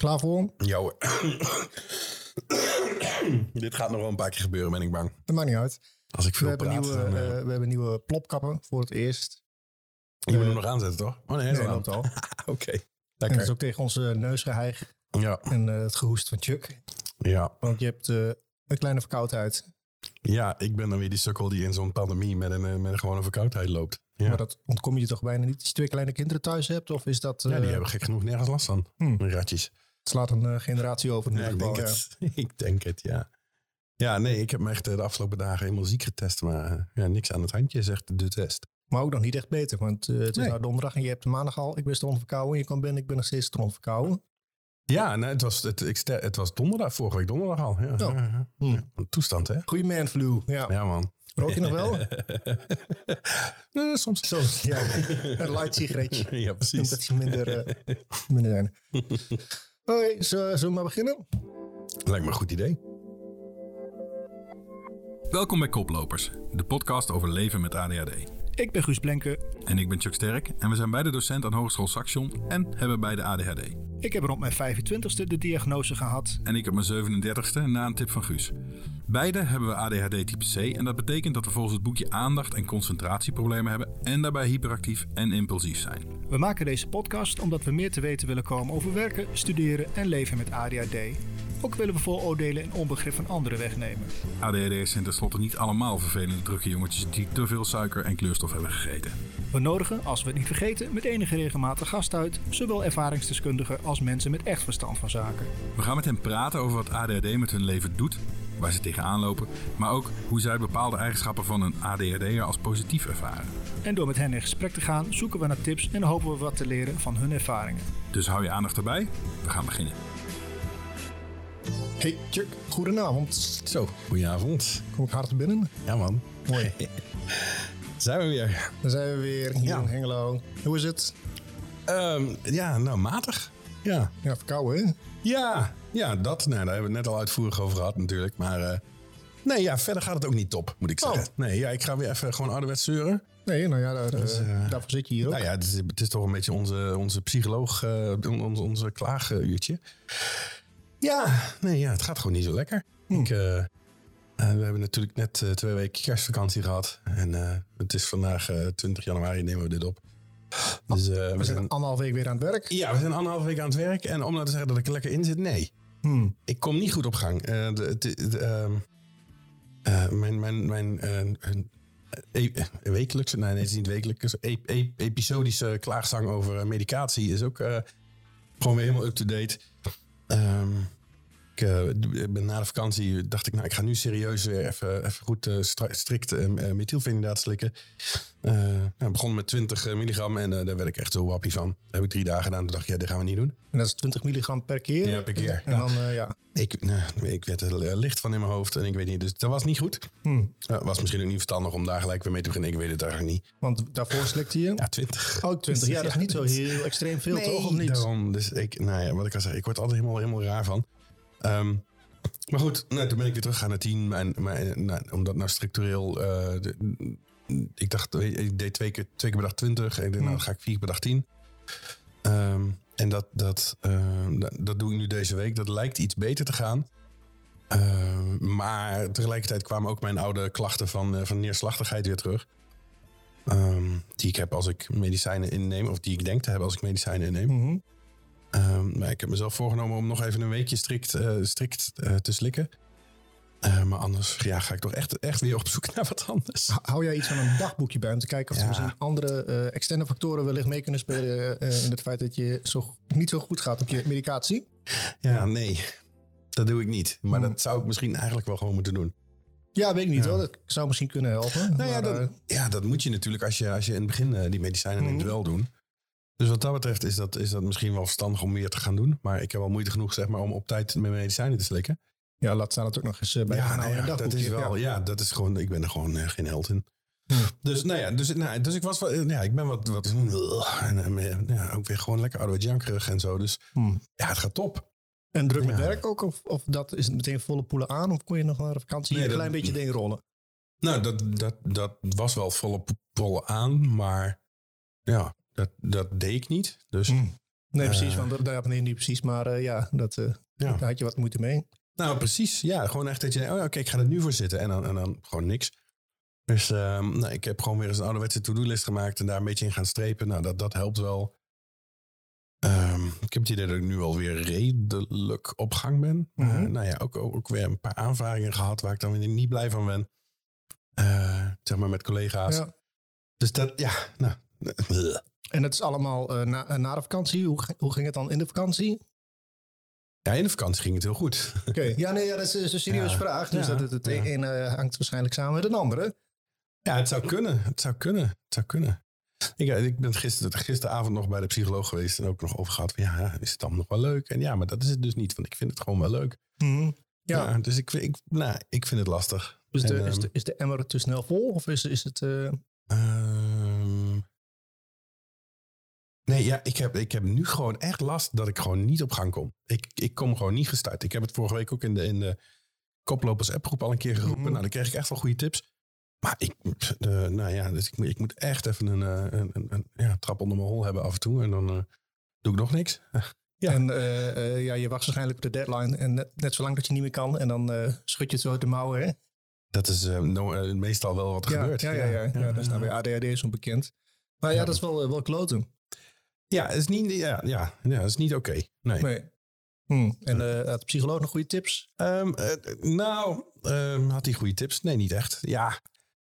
Klaar voor? Ja. Dit gaat nog wel een paar keer gebeuren, ben ik bang. Dat maakt niet uit. Als ik We veel hebben, praat, nieuwe, dan... eh, eh, we hebben nieuwe plopkappen voor het eerst. je moet hem nog aanzetten, toch? Oh nee, Nee, nee loopt al. Oké. Dat is ook tegen onze neus geheigd Ja, en eh, het gehoest van Chuck. ja. Want je hebt eh, een kleine verkoudheid. ja, ik ben dan weer die sukkel die in zo'n pandemie met een, eh, met een gewone verkoudheid loopt. Ja, Maar dat ontkom je toch bijna niet als je twee kleine kinderen thuis hebt? Of is dat... ja die eh, hebben gek genoeg nergens last van. Hmm. Die Ratjes. Het slaat een eh, generatie over Ja, ik denk het. ik denk het, ja. Ja, nee, ik heb me echt eh, de afgelopen dagen helemaal ziek getest. Maar eh, ja, niks aan het handje, zegt de test. Maar ook nog niet echt beter. Want het is Nee. nou donderdag en je hebt maandag al... Ik ben verkouden. Je kwam binnen, ik ben nog steeds stront verkouden. Ja, het, was, het, ik, het was donderdag, vorige week donderdag al. Ja, Oh. ja, ja. Hmm. Een toestand, hè? Goeie manflu. Ja. Ja, man. Rook je nog wel? Nee, soms. Zo, ja. Een light sigaretje. Ja, Dat precies. is minder, eh, minder zijn. Oké, zullen zullen we maar beginnen? Lijkt me een goed idee. Welkom bij Koplopers, de podcast over leven met ADHD. Ik ben Guus Blenke. En ik ben Chuck Sterk en we zijn beide docent aan Hogeschool Saxion en hebben beide ADHD. Ik heb rond mijn 25ste de diagnose gehad. En ik op mijn 37ste na een tip van Guus. Beide hebben we ADHD type C en dat betekent dat we volgens het boekje aandacht- en concentratieproblemen hebben en daarbij hyperactief en impulsief zijn. We maken deze podcast omdat we meer te weten willen komen over werken, studeren en leven met ADHD. Ook willen we vooroordelen en onbegrip van anderen wegnemen. ADHD'ers zijn tenslotte niet allemaal vervelende drukke jongetjes die te veel suiker en kleurstof hebben gegeten. We nodigen, als we het niet vergeten, met enige regelmatig gast uit, zowel ervaringsdeskundigen als mensen met echt verstand van zaken. We gaan met hen praten over wat ADHD met hun leven doet, waar ze tegenaan lopen, maar ook hoe zij bepaalde eigenschappen van een ADHD'er als positief ervaren. En door met hen in gesprek te gaan, zoeken we naar tips en hopen we wat te leren van hun ervaringen. Dus hou je aandacht erbij, we gaan beginnen. Hey Chuck, goedenavond. Zo, goedenavond. Kom ik hard binnen? Ja, man. Mooi. Zijn we weer. Dan zijn we weer hier Ja. in Hengelo. Hoe is het? Ehm, ja, nou, matig. Ja. Ja, verkouden hè? Ja, ja, dat. Nou, daar hebben we het net al uitvoerig over gehad natuurlijk. Maar eh, nee, ja, verder gaat het ook niet top, moet ik zeggen. Oh. Nee, ja, ik ga weer even gewoon ouderwets zeuren. Nee, nou ja, daar, Dus, eh, eh, daarvoor zit je hier ook. Nou ja, het is, het is toch een beetje onze, onze psycholoog, onze, onze klaaguurtje. Ja, nee, ja, het gaat gewoon niet zo lekker. Ik, eh, eh, we hebben natuurlijk net eh, twee weken kerstvakantie gehad. En het is vandaag eh, 20 januari, nemen we dit op. Dus eh, we we zijn, anderhalf week weer aan het werk. ja, we zijn anderhalf week aan het werk. En om nou te zeggen dat ik er lekker in zit, nee. Hmm. Ik kom niet goed op gang. De, de- de, ehm, eh, mijn mijn, mijn e- wekelijkse, nee, nee, het is niet wekelijks, e- e- episodische klaagzang over medicatie is ook gewoon weer helemaal up-to-date. Um, ik eh, na de vakantie dacht ik, nou, ik ga nu serieus weer even, even goed stra- strikt uh, methylfenidaat slikken. Nou, begon met 20 milligram en daar werd ik echt zo wappie van. Dat heb ik drie dagen gedaan. Toen dacht ik, ja, dit gaan we niet doen. En dat is 20 milligram per keer. Ja, per keer, En ja. dan, ja. Ik, nou, ik werd er licht van in mijn hoofd en ik weet niet. Dus dat was niet goed. Hmm. Was misschien ook niet verstandig om daar gelijk weer mee te beginnen. Ik weet het eigenlijk niet. Want daarvoor slikte je. Ja, 20. Oh, 20. Ja, dat is niet zo heel extreem veel, toch? Of niet? Daarom, dus ik, nou ja, wat ik al zei, ik word altijd helemaal, helemaal raar van. Ehm, maar goed, nou, toen ben ik weer teruggegaan naar 10. En, maar, nou, omdat nou structureel, eh, de- ik dacht, eh, ik deed twee keer, twee keer per dag 20. En ik dacht, nou, dan ga ik vier keer per dag 10. Ehm, en dat, dat, ehm, dat, dat doe ik nu deze week. Dat lijkt iets beter te gaan. Ehm, maar tegelijkertijd kwamen ook mijn oude klachten van, eh, van neerslachtigheid weer terug. Die ik heb als ik medicijnen inneem, of die ik denk te hebben als ik medicijnen inneem. Ehm, maar ik heb mezelf voorgenomen om nog even een weekje strikt, eh, strikt eh, te slikken. Eh, maar anders ja, ga ik toch echt, echt weer op zoek naar wat anders. Hou jij iets van een dagboekje bij om te kijken of er Ja. misschien andere eh, externe factoren wellicht mee kunnen spelen in het feit dat je zo, niet zo goed gaat op je medicatie? Ja, nee, dat doe ik niet. Maar Hmm. dat zou ik misschien eigenlijk wel gewoon moeten doen. Ja, weet ik niet Ja. hoor. Dat zou misschien kunnen helpen. Nou ja, dat, ja, dat moet je natuurlijk als je, als je in het begin die medicijnen neemt Mhm. wel doen. Dus wat dat betreft is dat, is dat misschien wel verstandig om meer te gaan doen. Maar ik heb wel moeite genoeg zeg maar, om op tijd mijn medicijnen te slikken. ja, laat staan het ook nog eens eh, bij ja, nou ja, dat is wel. Ja. Ja. dat is gewoon. Ik ben er gewoon eh, geen held in. Hmm. Dus, nou ja, dus, nou, dus ik was wel. Ja, ik ben wat. wat en, eh, ja, ook weer gewoon lekker ouderwets en zo. Dus Hmm. ja, het gaat top. En druk met werk ook? Of, of dat is het meteen volle poelen aan? Of kon je nog naar de vakantie Nee, een dat- klein beetje dingen rollen? Nou, dat, dat, dat was wel volle pollen aan, maar ja, dat, dat deed ik niet. Dus Hmm. Nee, Eh. precies. Want daar nee, niet precies. Maar eh, ja, dat, eh, Ja. daar had je wat moeite mee. Nou, precies. Ja, gewoon echt dat je denkt, oh ja, oké, ik ga er nu voor zitten. En dan, en dan gewoon niks. Dus ehm, nou, ik heb gewoon weer eens een ouderwetse to-do-list gemaakt en daar een beetje in gaan strepen. Nou, dat, dat helpt wel. Ehm, ik heb het idee dat ik nu alweer redelijk op gang ben. Mhm. Nou ja, ook, ook, ook weer een paar aanvragingen gehad waar ik dan weer niet blij van ben. Zeg maar met collega's. Ja. Dus dat, ja, nou. En het is allemaal eh, na, eh, na de vakantie. Hoe, hoe ging het dan in de vakantie? Ja, in de vakantie ging het heel goed. Oké. Ja, nee, ja, dat is, is een serieuze Ja. vraag. Dus Ja. dat het, het een eh, hangt waarschijnlijk samen met het andere. Ja, het zou kunnen. Het zou kunnen. Het zou kunnen. Ik, eh, ik ben gister, gisteravond nog bij de psycholoog geweest en ook nog over gehad van ja, is het dan nog wel leuk? En ja, maar dat is het dus niet, want ik vind het gewoon wel leuk. Mhm. Ja. Ja, dus ik, ik, nou, ik vind het lastig. Is, de, En, is, ehm, de, is de emmer te snel vol? Of is, is het... eh, nee, ja, ik heb, ik heb nu gewoon echt last dat ik gewoon niet op gang kom. Ik, ik kom gewoon niet gestart. Ik heb het vorige week ook in de, in de koplopers appgroep al een keer geroepen. Mhm. Nou, dan kreeg ik echt wel goede tips. Maar ik, eh, nou ja, dus ik, moet- ik moet echt even een, eh, een, een, een ja, trap onder mijn hol hebben af en toe. En dan eh, doe ik nog niks. Ja. En ja, je wacht waarschijnlijk op de deadline. En net, net zolang dat je niet meer kan. En dan schud je het zo uit de mouwen. Hè? Dat is no- meestal wel wat er ja, gebeurt. Ja, ja, ja. ja, dat is nou weer ADHD zo bekend. Maar ja, dat is wel, wel kloten. Ja, het is niet, ja, ja, ja, het is niet oké. Nee. Nee. Hm. En eh, had de psycholoog nog goede tips? Ehm, eh, nou, ehm, had hij goede tips? Nee, niet echt. Ja,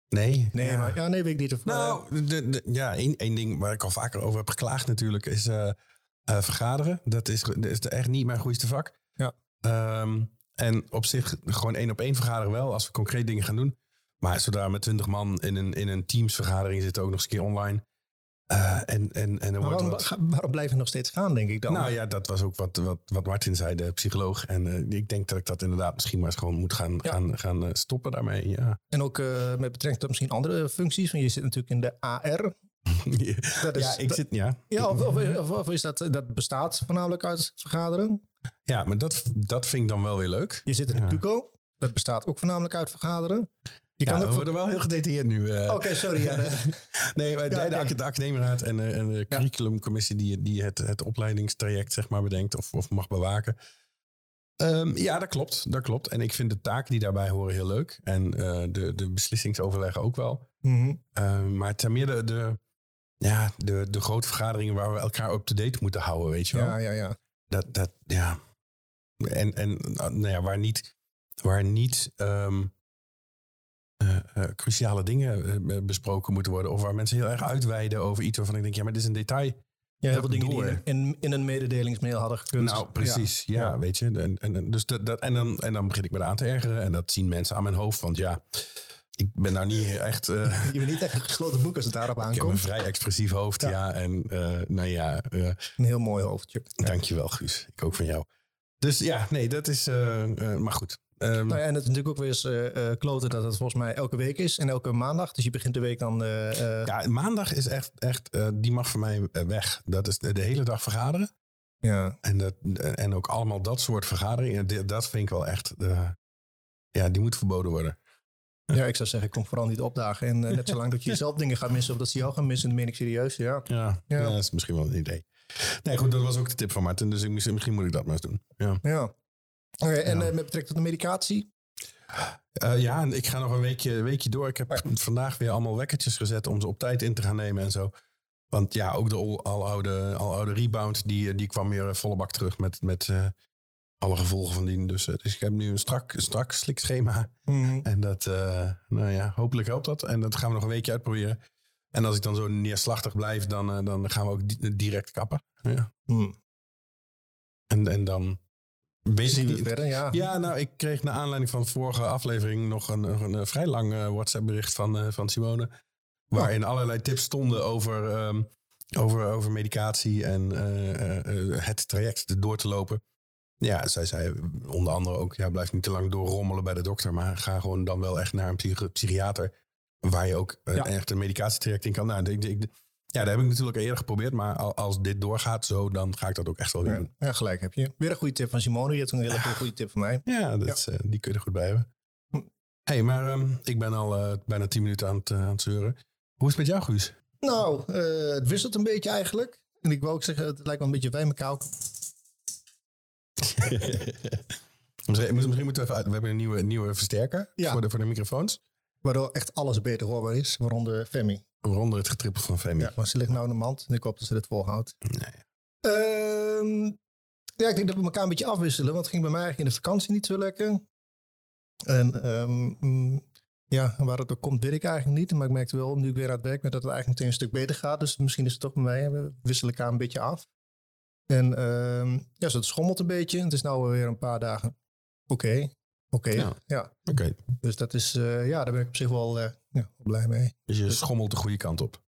nee. Nee, ja. maar ja, nee, weet ik niet. Of, Nou, de, de- ja, één, één ding waar ik al vaker over heb geklaagd natuurlijk is eh, vergaderen. Dat is, dat is echt niet mijn goeiste vak. Ja. Ehm, en op zich gewoon één op één vergaderen wel, als we concreet dingen gaan doen. Maar zodra we met twintig man in een, in een teamsvergadering zitten, ook nog eens een keer online. Eh, en, en, en waarom, wat... waarom blijf je nog steeds gaan, denk ik dan? Nou ja, dat was ook wat, wat, wat Martin zei, de psycholoog. En eh, ik denk dat ik dat inderdaad misschien maar eens gewoon moet gaan, Ja. gaan, gaan eh, stoppen daarmee. Ja. En ook met betrekking tot misschien andere functies. Want je zit natuurlijk in de AR. Dat is, ja, ik dat- zit, ja. ja of, of, of, of is dat, dat bestaat voornamelijk uit vergaderen? ja, maar dat, dat vind ik dan wel weer leuk. Je zit in de Ja. TUCO. Dat bestaat ook voornamelijk uit vergaderen. Je Ja, kan we ook worden wel heel gedetailleerd nu. eh. Oké, sorry. Ja, Nee, maar Ja, de, academieraad en, eh, en de curriculumcommissie die, die het, het opleidingstraject zeg maar bedenkt of, of mag bewaken. Ehm, ja, dat klopt, dat klopt. En ik vind de taken die daarbij horen heel leuk. En eh, de, de beslissingsoverleggen ook wel. Mhm. Ehm, maar het zijn meer de, de, ja, de, de grote vergaderingen waar we elkaar up-to-date moeten houden, weet je wel. ja, ja, ja. Dat, dat, ja. En, en nou ja, waar niet, waar niet ehm, eh, eh, cruciale dingen eh, besproken moeten worden. Of waar mensen heel erg uitweiden over iets waarvan ik denk, ja, maar dit is een detail. Ja, heel veel dingen die door. in, in, in een mededelingsmail hadden gekund. Nou, precies. Ja, Ja. weet je. En, en, dus dat, dat, en, dan, en dan begin ik me aan te ergeren. En dat zien mensen aan mijn hoofd. Want ja, ik ben nou niet echt... Je bent niet echt een gesloten boek als het daarop ik heb een aankomt. vrij expressief hoofd, ja. Ja. En nou ja, Een heel mooi hoofdje. dankjewel Guus. Ik ook van jou. Dus ja, nee, dat is... maar goed. Ehm, Nou ja, en het is natuurlijk ook weer eens eh, kloten dat het volgens mij elke week is. En elke maandag. Dus je begint de week dan... eh, Ja, maandag is echt, echt die mag voor mij weg. Dat is de, de hele dag vergaderen. ja. En, dat, en ook allemaal dat soort vergaderingen. Dat vind ik wel echt, ja, die moet verboden worden. ja, ik zou zeggen, kom vooral niet opdagen. En net zolang dat je zelf dingen gaat missen of dat ze jou gaan missen, dan meen ik serieus. Ja. Ja, Ja. ja. dat is misschien wel een idee. Nee, goed, dat was ook de tip van Martin. Dus ik, misschien, misschien moet ik dat maar eens doen. Ja, ja. En Ja. eh, met betrekking tot de medicatie? Eh, ja en ik ga nog een weekje, weekje door. Ik heb vandaag weer allemaal wekkertjes gezet om ze op tijd in te gaan nemen en zo. Want ja, ook de al- aloude, aloude rebound, die, die kwam weer volle bak terug met, met eh, alle gevolgen van die. Dus, eh, dus ik heb nu een strak, strak slikschema. En dat, eh, nou ja, hopelijk helpt dat. En dat gaan we nog een weekje uitproberen. En als ik dan zo neerslachtig blijf, dan, eh, dan gaan we ook di- direct kappen. Ja. Hmm. En, en dan weet ik niet. verder, ja. Ja, nou, ik kreeg naar aanleiding van de vorige aflevering nog een, een, eh, vrij lang eh, WhatsApp-bericht van, eh, van Simone. Waarin allerlei tips stonden over, ehm, over, over medicatie en het traject door te lopen. Ja, zij zei onder andere ook, ja, blijf niet te lang doorrommelen bij de dokter, maar ga gewoon dan wel echt naar een psychi- psychiater. Waar je ook Ja. echt een medicatietraject in kan. Nou, ik, ik, ja, dat heb ik natuurlijk al eerder geprobeerd, maar al- als dit doorgaat zo, dan ga ik dat ook echt wel weer doen. Ja, gelijk heb je. Weer een goede tip van Simone. Je hebt een hele goede tip van mij. Ja, dat is, eh, die kun je er goed bij hebben. Hm. hey, maar ehm, ik ben al eh, bijna tien minuten aan het, eh, aan het zeuren. Hoe is het met jou, Guus? Nou, het wisselt een beetje eigenlijk. En ik wou ook zeggen, het lijkt wel een beetje wijnmekauw. misschien, misschien moeten we even uit. We hebben een nieuwe, nieuwe versterker Ja. voor, de, voor de microfoons. Waardoor echt alles beter hoorbaar is, waaronder Femi. Waaronder het getrippel van Femi. Ja, maar ze ligt nou in de mand en ik hoop dat ze dit volhoudt. Nee. Ehm, ja, ik denk dat we elkaar een beetje afwisselen. Want het ging bij mij eigenlijk in de vakantie niet zo lekker. En ehm, mm, ja, waar het door komt, weet ik eigenlijk niet. Maar ik merkte wel, nu ik weer aan het werk ben, dat het eigenlijk meteen een stuk beter gaat. Dus misschien is het toch bij mij. We wisselen elkaar een beetje af. En ehm, ja, zo, het schommelt een beetje. Het is nou weer een paar dagen. Oké, oké. Ja. Ja. Oké, dus dat is, eh, ja, daar ben ik op zich wel eh, ja, blij mee. dus je schommelt de goede kant op.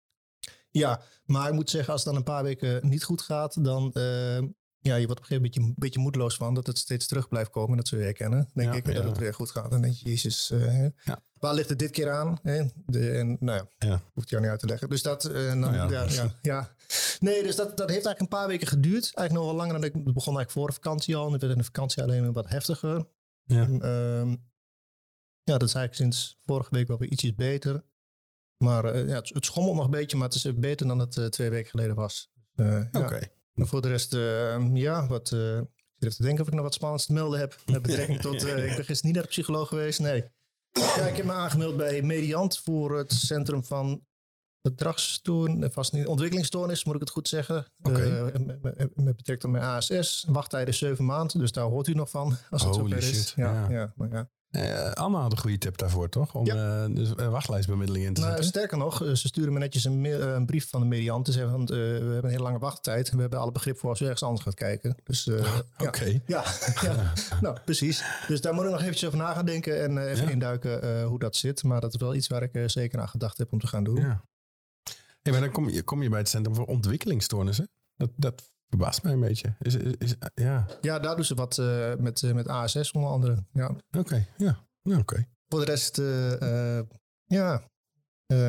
Ja, maar ik moet zeggen, als het dan een paar weken niet goed gaat, dan uh, ja, je wordt op een gegeven moment een beetje, beetje moedeloos van dat het steeds terug blijft komen. Dat zul je herkennen, denk Ja, ik, ja. dat het weer goed gaat. Dan denk je, jezus, Ja. waar ligt het dit keer aan? Hè? De, en, nou ja, Ja. hoeft jou niet uit te leggen. Dus dat, dan, Nou ja, ja, dus- ja. Nee, dus dat, dat heeft eigenlijk een paar weken geduurd. Eigenlijk nog wel langer dan ik begon eigenlijk voor de vakantie al. En het werd in de vakantie alleen wat heftiger. Ja. En, ehm, ja, dat is eigenlijk sinds vorige week wel weer ietsjes beter. Maar eh, ja, het, het schommelt nog een beetje, maar het is eh, beter dan het eh, twee weken geleden was. Eh, ja. Oké. Maar voor de rest, eh, ja, wat. eh, ik zit even te denken of ik nog wat spannends te melden heb. Met betrekking tot. eh, ik ben gisteren niet naar de psycholoog geweest. Nee. Ja, ik heb me aangemeld bij Mediant voor het Centrum van Gedragsstoornis. Vast niet. Ontwikkelingsstoornis, moet ik het goed zeggen. Oké. Eh, met, betrekking tot mijn ASS. Wachttijd is zeven maanden, dus daar hoort u nog van. Als het Holy zover is. shit, Ja, ja. ja. maar ja. Eh, Anna had een goede tip daarvoor, toch? Om Ja. eh, dus, eh, wachtlijstbemiddeling in te Nou, zetten. sterker nog, eh, ze sturen me netjes een, eh, een brief van de mediant. Ze zeggen, van, eh, we hebben een hele lange wachttijd. We hebben alle begrip voor als je ergens anders gaat kijken. Dus eh, Oké. ja. Ja, ja. nou precies. Dus daar moet ik nog eventjes over na gaan denken en eh, even Ja. induiken eh, hoe dat zit. Maar dat is wel iets waar ik eh, zeker aan gedacht heb om te gaan doen. Ja. Maar dan kom je, kom je bij het Centrum voor Ontwikkelingsstoornissen. Dat, dat verbaast mij een beetje. Is, is, is- ja, Ja, daar doen ze wat eh, met, eh, met ASS onder andere. Ja. oké. Ja, ja oké. Voor de rest, eh, ja.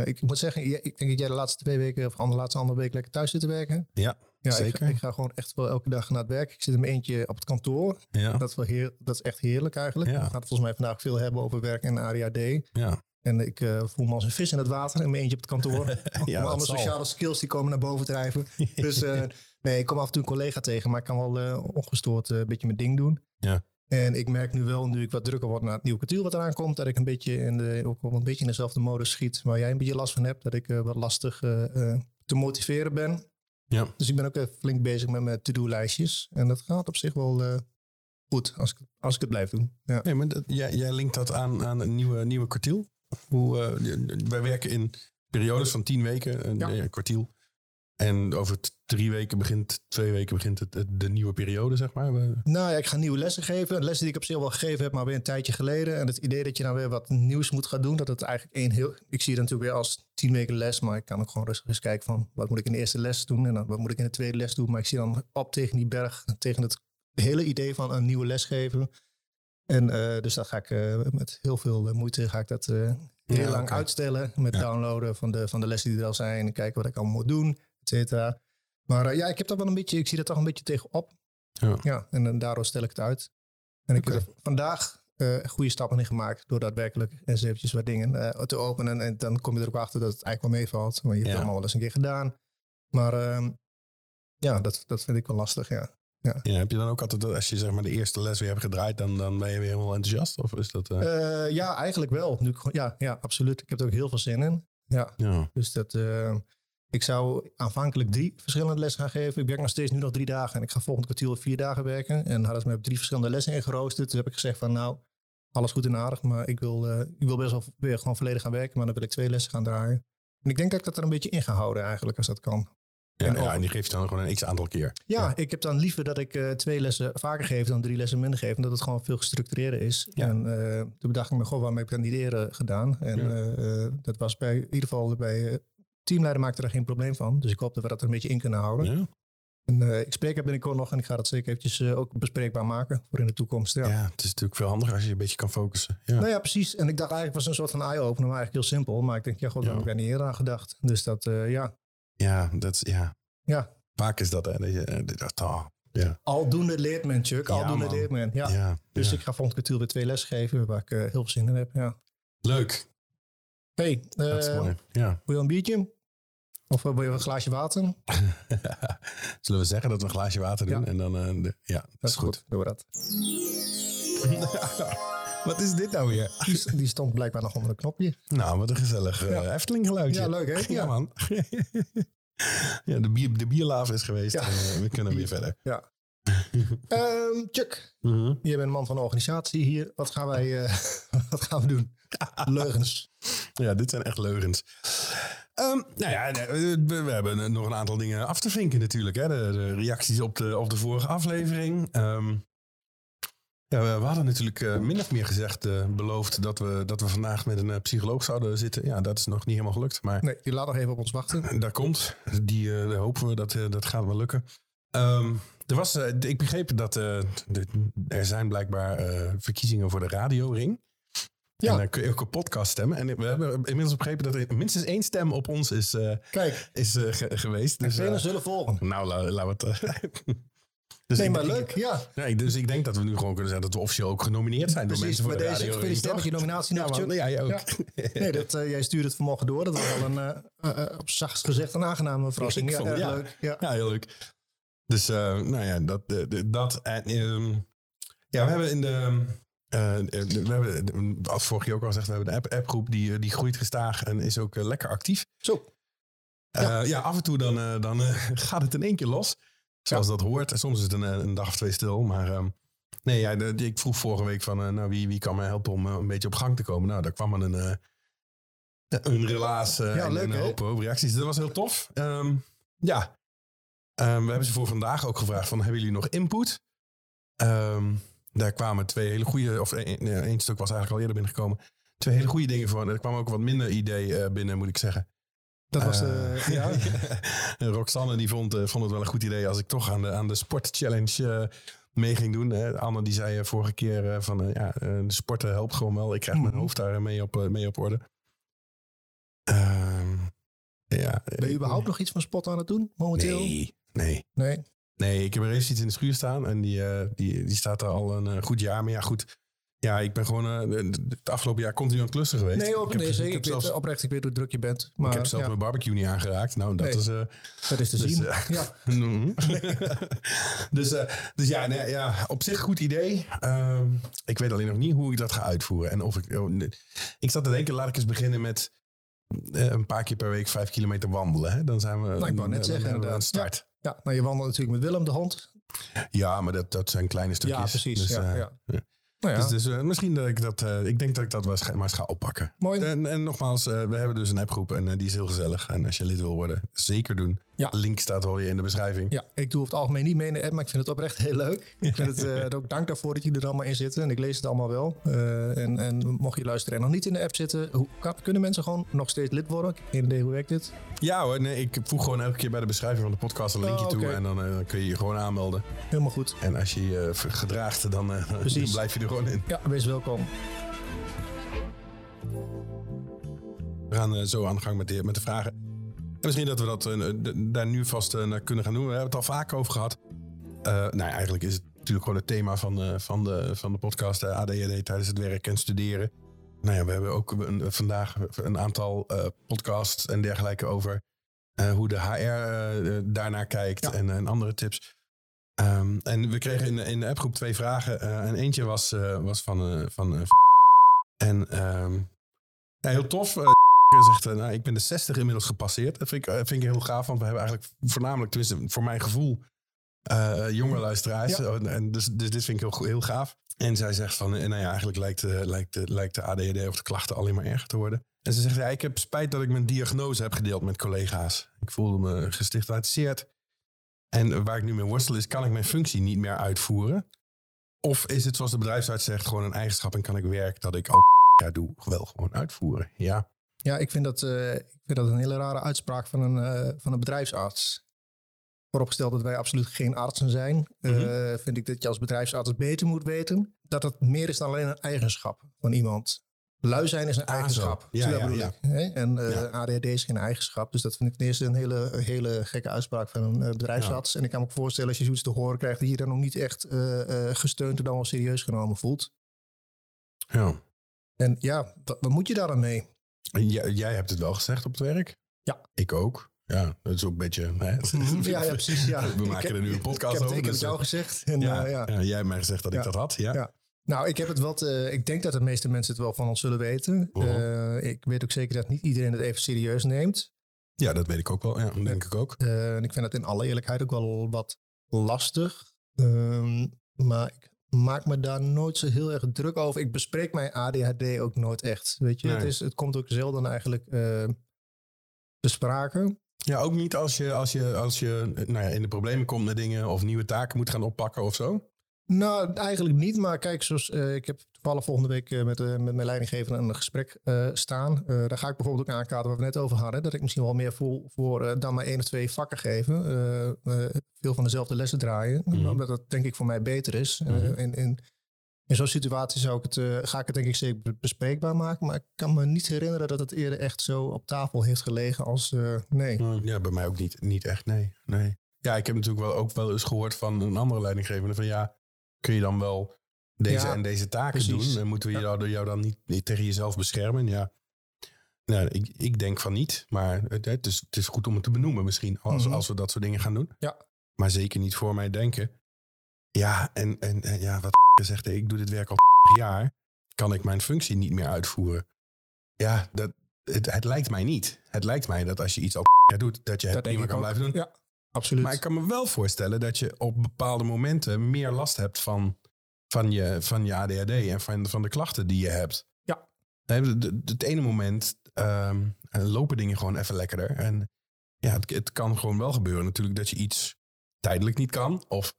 Ik moet zeggen, ik denk dat jij de laatste twee weken of de laatste andere week lekker thuis zit te werken. Ja, Ja, zeker. Ik, ik ga gewoon echt wel elke dag naar het werk. Ik zit in mijn eentje op het kantoor. Ja, Dat is, wel heer, dat is echt heerlijk eigenlijk. Ja. We gaan het volgens mij vandaag veel hebben over werk en ADHD. ja. En ik eh, voel me als een vis in het water in mijn eentje op het kantoor. Ja, Al dat mijn zal. sociale skills die komen naar boven drijven. Dus eh, nee, ik kom af en toe een collega tegen, maar ik kan wel eh, ongestoord een beetje mijn ding doen. Ja. En ik merk nu wel, nu ik wat drukker word naar het nieuwe kwartier wat eraan komt, dat ik een beetje in, de, ook wel een beetje in dezelfde modus schiet waar jij een beetje last van hebt. Dat ik wat lastig te motiveren ben. Ja. Dus ik ben ook even flink bezig met mijn to-do-lijstjes. En dat gaat op zich wel goed als ik, als ik het blijf doen. Ja. Nee, maar dat, jij, jij linkt dat aan, aan een nieuwe, nieuwe kwartiel. Hoe, eh, wij werken in periodes van tien weken, een Ja. eh, kwartiel. En over drie weken begint, twee weken begint het, het- de nieuwe periode, zeg maar. Nou ja, ik ga nieuwe lessen geven. Lessen die ik op zich wel gegeven heb, maar weer een tijdje geleden. En het idee dat je nou weer wat nieuws moet gaan doen, dat het eigenlijk één heel... Ik zie het natuurlijk weer als tien weken les, maar ik kan ook gewoon rustig eens kijken van... wat moet ik in de eerste les doen en dan wat moet ik in de tweede les doen. Maar ik zie dan op tegen die berg, tegen het hele idee van een nieuwe les geven. En eh, dus dat ga ik eh, met heel veel eh, moeite ga ik dat heel Ja, lang uitstellen. Met Ja. downloaden van de, van de lessen die er al zijn. En kijken wat ik allemaal moet doen, et cetera. Maar ja, ik heb dat wel een beetje, ik zie er toch een beetje tegenop. Ja. Ja, en daardoor stel ik het uit. En ik heb vandaag goede stappen in gemaakt door daadwerkelijk eens eventjes wat dingen te openen. En dan kom je er ook achter dat het eigenlijk wel meevalt. Maar je hebt Ja. het allemaal wel eens een keer gedaan. Maar ehm, ja, dat, dat vind ik wel lastig, ja. Ja, heb je dan ook altijd, als je zeg maar de eerste les weer hebt gedraaid, dan, dan ben je weer helemaal enthousiast? Of is dat... eh, Eh, ja, eigenlijk wel. Nu, ja, ja, absoluut. Ik heb er ook heel veel zin in. Ja, ja. dus dat... eh, ik zou aanvankelijk drie verschillende lessen gaan geven. Ik werk nog steeds nu nog drie dagen. En ik ga volgend kwartier op vier dagen werken. En hadden ze me op drie verschillende lessen ingeroosterd. Toen heb ik gezegd van nou, alles goed en aardig. Maar ik wil, ik wil best wel weer gewoon volledig gaan werken. Maar dan wil ik twee lessen gaan draaien. En ik denk dat ik dat er een beetje in ga houden eigenlijk, als dat kan. Ja, En ja, en die geeft dan gewoon een x-aantal keer. Ja, ik heb dan liever dat ik eh, twee lessen vaker geef dan drie lessen minder geef. Omdat het gewoon veel gestructureerder is. Ja. En eh, toen bedacht ik me, goh, waarom heb ik dat niet eerder gedaan? En eh, dat was bij, in ieder geval bij teamleider maakte er geen probleem van. Dus ik hoop dat we dat er een beetje in kunnen houden. Ja, En ik spreek er binnenkort nog en ik ga dat zeker eventjes ook bespreekbaar maken voor in de toekomst. Ja. ja. het is natuurlijk veel handiger als je een beetje kan focussen. Ja. Nou ja, precies. En ik dacht eigenlijk was een soort van eye-opener, maar eigenlijk heel simpel. Maar ik denk, ja, god, daar Ja. heb ik daar niet eerder aan gedacht. Dus dat, ja, Ja, dat is, ja. ja. Vaak is dat, hè. Dat je, eh, dat, oh, ja. Aldoende leert men, Chuck. Ja, Aldoende man. leert men. Ja. ja. Dus ja. ik ga volgend kwartier weer twee lessen geven waar ik eh, heel veel zin in heb. Ja. Leuk. Hey. Ja. wil je een biertje? Of wil je een glaasje water? Zullen we zeggen dat we een glaasje water doen? Ja. En dan, de- ja, dat is goed. Doen we dat. Wat is dit nou weer? Die, die stond blijkbaar nog onder een knopje. Nou, wat een gezellig eh Ja. Efteling geluidje. Ja, leuk, hè? Ja, Ja. man. ja, de, bier, de bierlaaf is geweest en eh, we kunnen weer verder. Ja. Ehm, Chuck, Mhm. je bent man van de organisatie hier. Wat gaan wij eh, wat gaan we doen? Leugens. Ja, dit zijn echt leugens. Ehm, nou ja, we, we hebben eh, nog een aantal dingen af te vinken natuurlijk. Hè. De, de reacties op de, op de vorige aflevering. Ehm, ja, we, hadden natuurlijk eh, min of meer gezegd, eh, beloofd dat we, dat we vandaag met een eh, psycholoog zouden zitten. Ja, dat is nog niet helemaal gelukt. Maar Nee, die laat nog even op ons wachten. daar komt. Die daar hopen we dat dat gaat wel lukken. Ehm, er was, ik begreep dat de- er zijn blijkbaar verkiezingen voor de radioring. Ja. En dan kun je ook op podcast stemmen. En we hebben inmiddels begrepen dat er minstens één stem op ons is, Kijk, is ge- geweest. de Dus, eh, zullen volgen. nou, la- laten we het... dus Nee, ik- maar leuk. Ja, Nee, dus ik denk dat we nu gewoon kunnen zeggen dat we officieel ook genomineerd zijn door precies. mensen voor de deze radio. gefeliciteerd met je nominatie Ja, man, ja, jij ook. Ja. Nee, dat, eh, jij stuurde het vanmorgen door. Dat was wel een, eh, eh, op zachtst gezegd, een aangename verrassing. Ja, vond- ja. leuk. Ja. Heel leuk. Dus, nou ja, dat. dat en, ehm, ja, we hebben in de. eh, we hebben, als vorig jaar ook al gezegd, we hebben de app, appgroep die, die groeit gestaag en is ook lekker actief. Zo, Ja. ja, af en toe dan, dan gaat het in één keer los. Zoals dat hoort. En soms is het een, eh, een dag of twee stil. Maar ehm, nee, ja, de- ik vroeg vorige week van, eh, nou, wie, wie kan mij helpen om eh, een beetje op gang te komen? Nou, daar kwam een, eh, een relaas Ja, en leuk, een hoop, hoop reacties. Dat was heel tof. Ehm, ja, Ehm, we hebben ze voor vandaag ook gevraagd van, hebben jullie nog input? Daar kwamen twee hele goede, of één één stuk was eigenlijk al eerder binnengekomen. Twee hele goede dingen voor. Er kwam ook wat minder idee eh, binnen, moet ik zeggen. Dat was de... Eh, ja. en Roxanne die vond, eh, vond het wel een goed idee als ik toch aan de, aan de sport challenge eh, mee ging doen. Hè. Anne die zei eh, vorige keer eh, van eh, ja, eh, de sporten helpt gewoon wel. Ik krijg mijn Mhm. hoofd daar mee op, eh, mee op orde. Ehm, ja, Ben je überhaupt nog iets van spot aan het doen momenteel? Nee, nee. Nee. Nee, ik heb er eens iets in de schuur staan en die, eh, die, die staat er al een eh, goed jaar. Maar ja, goed. Ja, ik ben gewoon eh, het afgelopen jaar continu aan het klussen geweest. Nee, op, ik heb, ik heb Ik weet, oprecht, ik weet hoe druk je bent. Maar ik heb zelfs ja, mijn barbecue niet aangeraakt. Nou, dat Nee. is... eh, dat is te dus, zien. eh, ja. Mhm. dus, dus ja, nee, ja, op zich goed idee. Ehm, ik weet alleen nog niet hoe ik dat ga uitvoeren. En of ik, oh, nee. ik zat te denken, laat ik eens beginnen met een paar keer per week vijf kilometer wandelen. Hè? Dan zijn we, Nou, ik wou net zeggen, aan start. ja, nou je wandelt natuurlijk met Willem de hond. Ja, maar dat, dat zijn kleine stukjes. Ja, precies. Dus, ja, ja. Nou ja, Dus, dus eh, misschien dat ik dat, eh, ik denk dat ik dat maar eens ga oppakken. mooi. En, en nogmaals, eh, we hebben dus een appgroep en die is heel gezellig. En als je lid wil worden, zeker doen. Ja. Link staat al je in de beschrijving. Ja, ik doe het algemeen niet mee in de app, maar ik vind het oprecht heel leuk. Ik vind het eh, ook dank daarvoor dat jullie er allemaal in zitten. En ik lees het allemaal wel. Eh, en, en mocht je luisteren en nog niet in de app zitten, hoe, kunnen mensen gewoon nog steeds lid worden? Geen idee hoe werkt dit. Ja hoor, nee, ik voeg gewoon elke keer bij de beschrijving van de podcast een linkje Oh, toe. En dan eh, kun je je gewoon aanmelden. Helemaal goed. En als je je gedraagt, dan, dan blijf je er gewoon in. Ja, wees welkom. We gaan zo aan de gang met de, met de vragen. En misschien dat we dat eh, daar nu vast eh, naar kunnen gaan doen. We hebben het al vaak over gehad. Eh, nou, ja, eigenlijk is het natuurlijk gewoon het thema van, van, de, van de podcast ADHD tijdens het werk en studeren. Nou ja, we hebben ook een, vandaag een aantal podcasts en dergelijke over hoe de HR daarnaar kijkt Ja. en, en andere tips. Ehm, en we kregen in, de- in de appgroep twee vragen. en eentje was, was van, van en ja, heel tof. Zegt, eh, nou, ik ben de 60 inmiddels gepasseerd. Dat vind ik, eh, vind ik heel gaaf, want we hebben eigenlijk voornamelijk, tenminste voor mijn gevoel, eh jonge luisteraars. Ja. En, dus, dus dit vind ik heel, heel gaaf. En zij zegt van, nou ja, eigenlijk lijkt, lijkt, de- lijkt de ADHD of de klachten alleen maar erger te worden. En ze zegt, ja, ik heb spijt dat ik mijn diagnose heb gedeeld met collega's. Ik voelde me gestigmatiseerd. En waar ik nu mee worstel is, kan ik mijn functie niet meer uitvoeren? Of is het, zoals de bedrijfsarts zegt, gewoon een eigenschap en kan ik werk dat ik ook ja, doe, wel gewoon uitvoeren? Ja, Ja, ik vind dat, eh, ik vind dat een hele rare uitspraak van een, eh, van een bedrijfsarts. Vooropgesteld dat wij absoluut geen artsen zijn, eh, Mhm. vind ik dat je als bedrijfsarts beter moet weten dat het meer is dan alleen een eigenschap van iemand. Lui zijn is een Ah, eigenschap. Ja, ja? En eh. ADHD is geen eigenschap. Dus dat vind ik ten eerste een hele, hele gekke uitspraak van een eh, bedrijfsarts. En ik kan me ook voorstellen als je zoiets te horen krijgt, dat je dan ook niet echt eh, eh, gesteund en dan wel serieus genomen voelt. ja. En ja, wat, wat moet je daar dan mee? Jij, jij hebt het wel gezegd op het werk. Ja. Ik ook. ja, dat is ook een beetje... Hè? Ja, ja, precies. Ja. We maken Ik- er nu een Ik podcast heb het over. één keer dus, met jou eh, gezegd. En, ja, eh, ja. ja, jij hebt mij gezegd dat ik dat had. Ja. Nou, ik heb het wel. te- ik denk dat de meeste mensen het wel van ons zullen weten. Eh, ik weet ook zeker dat niet iedereen het even serieus neemt. Ja, dat weet ik ook wel. Ja, dat denk ik ook. Eh, en ik vind het in alle eerlijkheid ook wel wat lastig. Ehm, maar ik maak me daar nooit zo heel erg druk over. Ik bespreek mijn ADHD ook nooit echt. Weet je, Nee. het, is, het komt ook zelden eigenlijk eh te sprake. Ja, ook niet als je, als je, als je eh, nou ja, in de problemen komt met dingen of nieuwe taken moet gaan oppakken of zo. Nou, eigenlijk niet. Maar kijk, zoals, eh, ik heb toevallig volgende week eh, met, eh, met mijn leidinggever een gesprek staan. Daar ga ik bijvoorbeeld ook aankaarten waar we het net over hadden. Dat ik misschien wel meer voel voor dan maar één of twee vakken geven. Veel van dezelfde lessen draaien. Mhm. Omdat dat denk ik voor mij beter is. Eh, Mhm. in, in, in zo'n situatie zou ik het, ga ik het denk ik zeker be- bespreekbaar maken. Maar ik kan me niet herinneren dat het eerder echt zo op tafel heeft gelegen als nee. Ja, bij mij ook niet, niet echt, nee, nee. Ja, ik heb natuurlijk wel ook wel eens gehoord van een andere leidinggevende van ja, kun je dan wel deze Ja, en deze taken precies. doen? En moeten we Ja. jou, dan niet, niet tegen jezelf beschermen? Ja, nou, ik, ik denk van niet, maar het, het, is, het is goed om het te benoemen misschien als, Mhm. als we dat soort dingen gaan doen. Ja. Maar zeker niet voor mij denken. Ja, en, en, en ja, wat zegt, ik doe dit werk al jaar, kan ik mijn functie niet meer uitvoeren? Ja, dat, het, het lijkt mij niet. Het lijkt mij dat als je iets al doet, dat je het Dat prima kan ook. blijven doen. Ja, absoluut. Maar ik kan me wel voorstellen dat je op bepaalde momenten meer last hebt van, van, je, van je ADHD en van, van de klachten die je hebt. Ja. Het ene moment ehm, lopen dingen gewoon even lekkerder. En ja, het, het kan gewoon wel gebeuren natuurlijk dat je iets tijdelijk niet kan. Of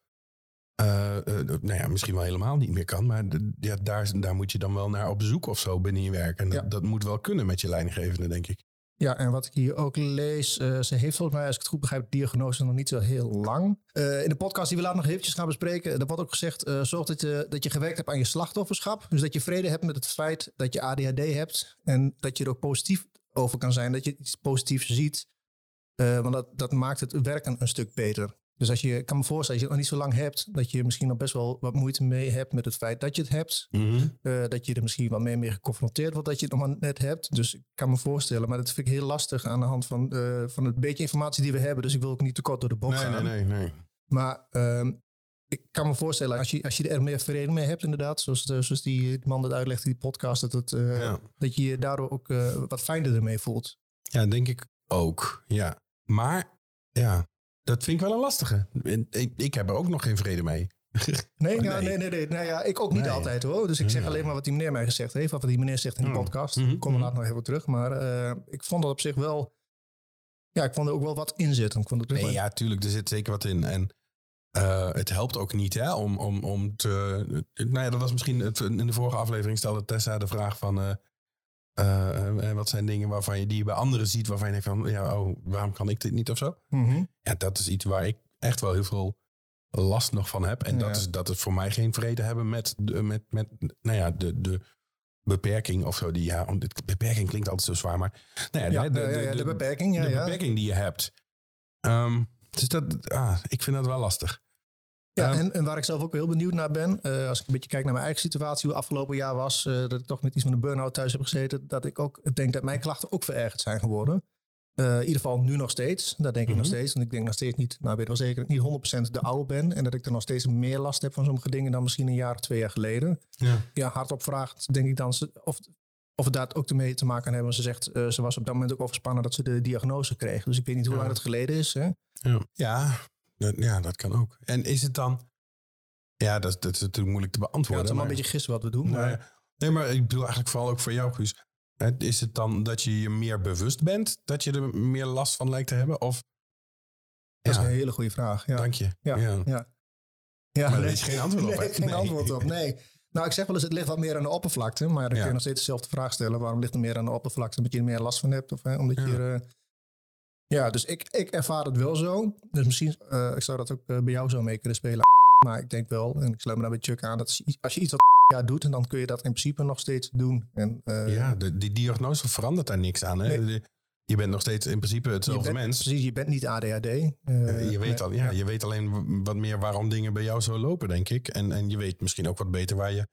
eh, eh, nou ja, misschien wel helemaal niet meer kan. Maar ja, daar, daar moet je dan wel naar op zoek of zo binnen je werk. En dat, Ja. dat moet wel kunnen met je leidinggevende, denk ik. Ja, en wat ik hier ook lees, eh, ze heeft volgens mij, als ik het goed begrijp, diagnose nog niet zo heel lang. Eh, in de podcast die we later nog eventjes gaan bespreken, er wordt ook gezegd, eh, zorg dat je, dat je gewerkt hebt aan je slachtofferschap. Dus dat je vrede hebt met het feit dat je ADHD hebt en dat je er ook positief over kan zijn, dat je iets positiefs ziet. Want dat, dat maakt het werken een stuk beter. Dus als je, ik kan me voorstellen, als je het nog niet zo lang hebt, dat je misschien nog best wel wat moeite mee hebt met het feit dat je het hebt. Eh, dat je er misschien wat meer mee geconfronteerd wordt dat je het nog maar net hebt. Dus ik kan me voorstellen, maar dat vind ik heel lastig aan de hand van, eh, van het beetje informatie die we hebben. Dus ik wil ook niet te kort door de bocht Nee, gaan. nee, nee, nee. Maar ehm, ik kan me voorstellen, als je, als je er meer vrede mee hebt inderdaad, zoals, de- zoals die, die man dat uitlegt in die podcast, dat, het, eh, Ja. dat je je daardoor ook eh, wat fijner ermee voelt. Ja, denk ik ook. Ja. Maar ja, dat vind ik wel een lastige. Ik, ik heb er ook nog geen vrede mee. Nee, ja, nee. nee, nee, nee. Nou ja, ik ook niet Nee. altijd hoor. Dus ik zeg alleen maar wat die meneer mij gezegd heeft. Of wat die meneer zegt in de Ja. podcast. Ik kom er mhm. later nog even terug. Maar eh, ik vond dat op zich wel... Ja, ik vond er ook wel wat in zitten. Ik vond het Nee, ja, tuurlijk, er zit zeker wat in. En eh, het helpt ook niet hè, om, om, om te... Nou ja, dat was misschien... Het, in de vorige aflevering stelde Tessa de vraag van... eh, eh, wat zijn dingen waarvan je die je bij anderen ziet... waarvan je denkt van... Ja, oh, waarom kan ik dit niet of zo? Mhm. Ja, dat is iets waar ik echt wel heel veel last nog van heb. En Ja. dat, is, dat is voor mij geen vrede hebben met, de, met, met nou ja, de, de beperking of zo. Die, ja, om- dit- beperking klinkt altijd zo zwaar, maar... Nou Ja, de, de, ja, ja, de beperking. Ja, de beperking die je hebt. Ehm, dus dat, ah, ik vind dat wel lastig. Ja, Ehm, en, en waar ik zelf ook heel benieuwd naar ben, eh, als ik een beetje kijk naar mijn eigen situatie, hoe afgelopen jaar was, eh, dat ik toch met iets met een burn-out thuis heb gezeten, dat ik ook denk dat mijn klachten ook verergerd zijn geworden. Eh, in ieder geval nu nog steeds. Dat denk ik nog Mhm. steeds. Want ik denk nog steeds niet, nou weet wel zeker, dat ik niet 100% de oude ben. En dat ik er nog steeds meer last heb van sommige dingen dan misschien een jaar of twee jaar geleden. Ja. Ja, hardop vraagt, denk ik dan of, of het daar ook ermee te maken hebben. Ze zegt, ze was op dat moment ook overspannen dat ze de diagnose kreeg. Dus ik weet niet hoe Ja. lang het geleden is. Hè? Ja, ja, ja, dat kan ook. En is het dan... Ja, dat, dat is natuurlijk moeilijk te Ja, beantwoorden. het is allemaal maar- een beetje gissen wat we doen. Maar, Nee, nee, maar ik bedoel eigenlijk vooral ook voor jou, Guus. Is het dan dat je je meer bewust bent dat je er meer last van lijkt te hebben? Of, Dat is Ja. een hele goede vraag. Ja. dank je. Ja. Ja. Ja. Ja, Maar daar nee. is geen antwoord op, Nee, hè? geen Nee. antwoord op, nee. Nou, ik zeg wel eens, het ligt wat meer aan de oppervlakte. Maar dan Ja. kun je nog steeds dezelfde vraag stellen. Waarom ligt het meer aan de oppervlakte? Omdat je er meer last van hebt? Of hè, omdat Ja. je er... eh, Ja, dus ik, ik ervaar het wel zo. Dus misschien, eh, ik zou dat ook eh, bij jou zo mee kunnen spelen. Maar ik denk wel, en ik sluit me daar bij Chuck aan, dat als je- iets wat ja, doet, en dan kun je dat in principe nog steeds doen. En, eh, Ja, de, die diagnose verandert daar niks aan. Hè? Nee. Je bent nog steeds in principe hetzelfde bent, mens. Precies, je bent niet ADHD. je, weet al, ja, je weet alleen wat meer waarom dingen bij jou zo lopen, denk ik. En, en je weet misschien ook wat beter waar je,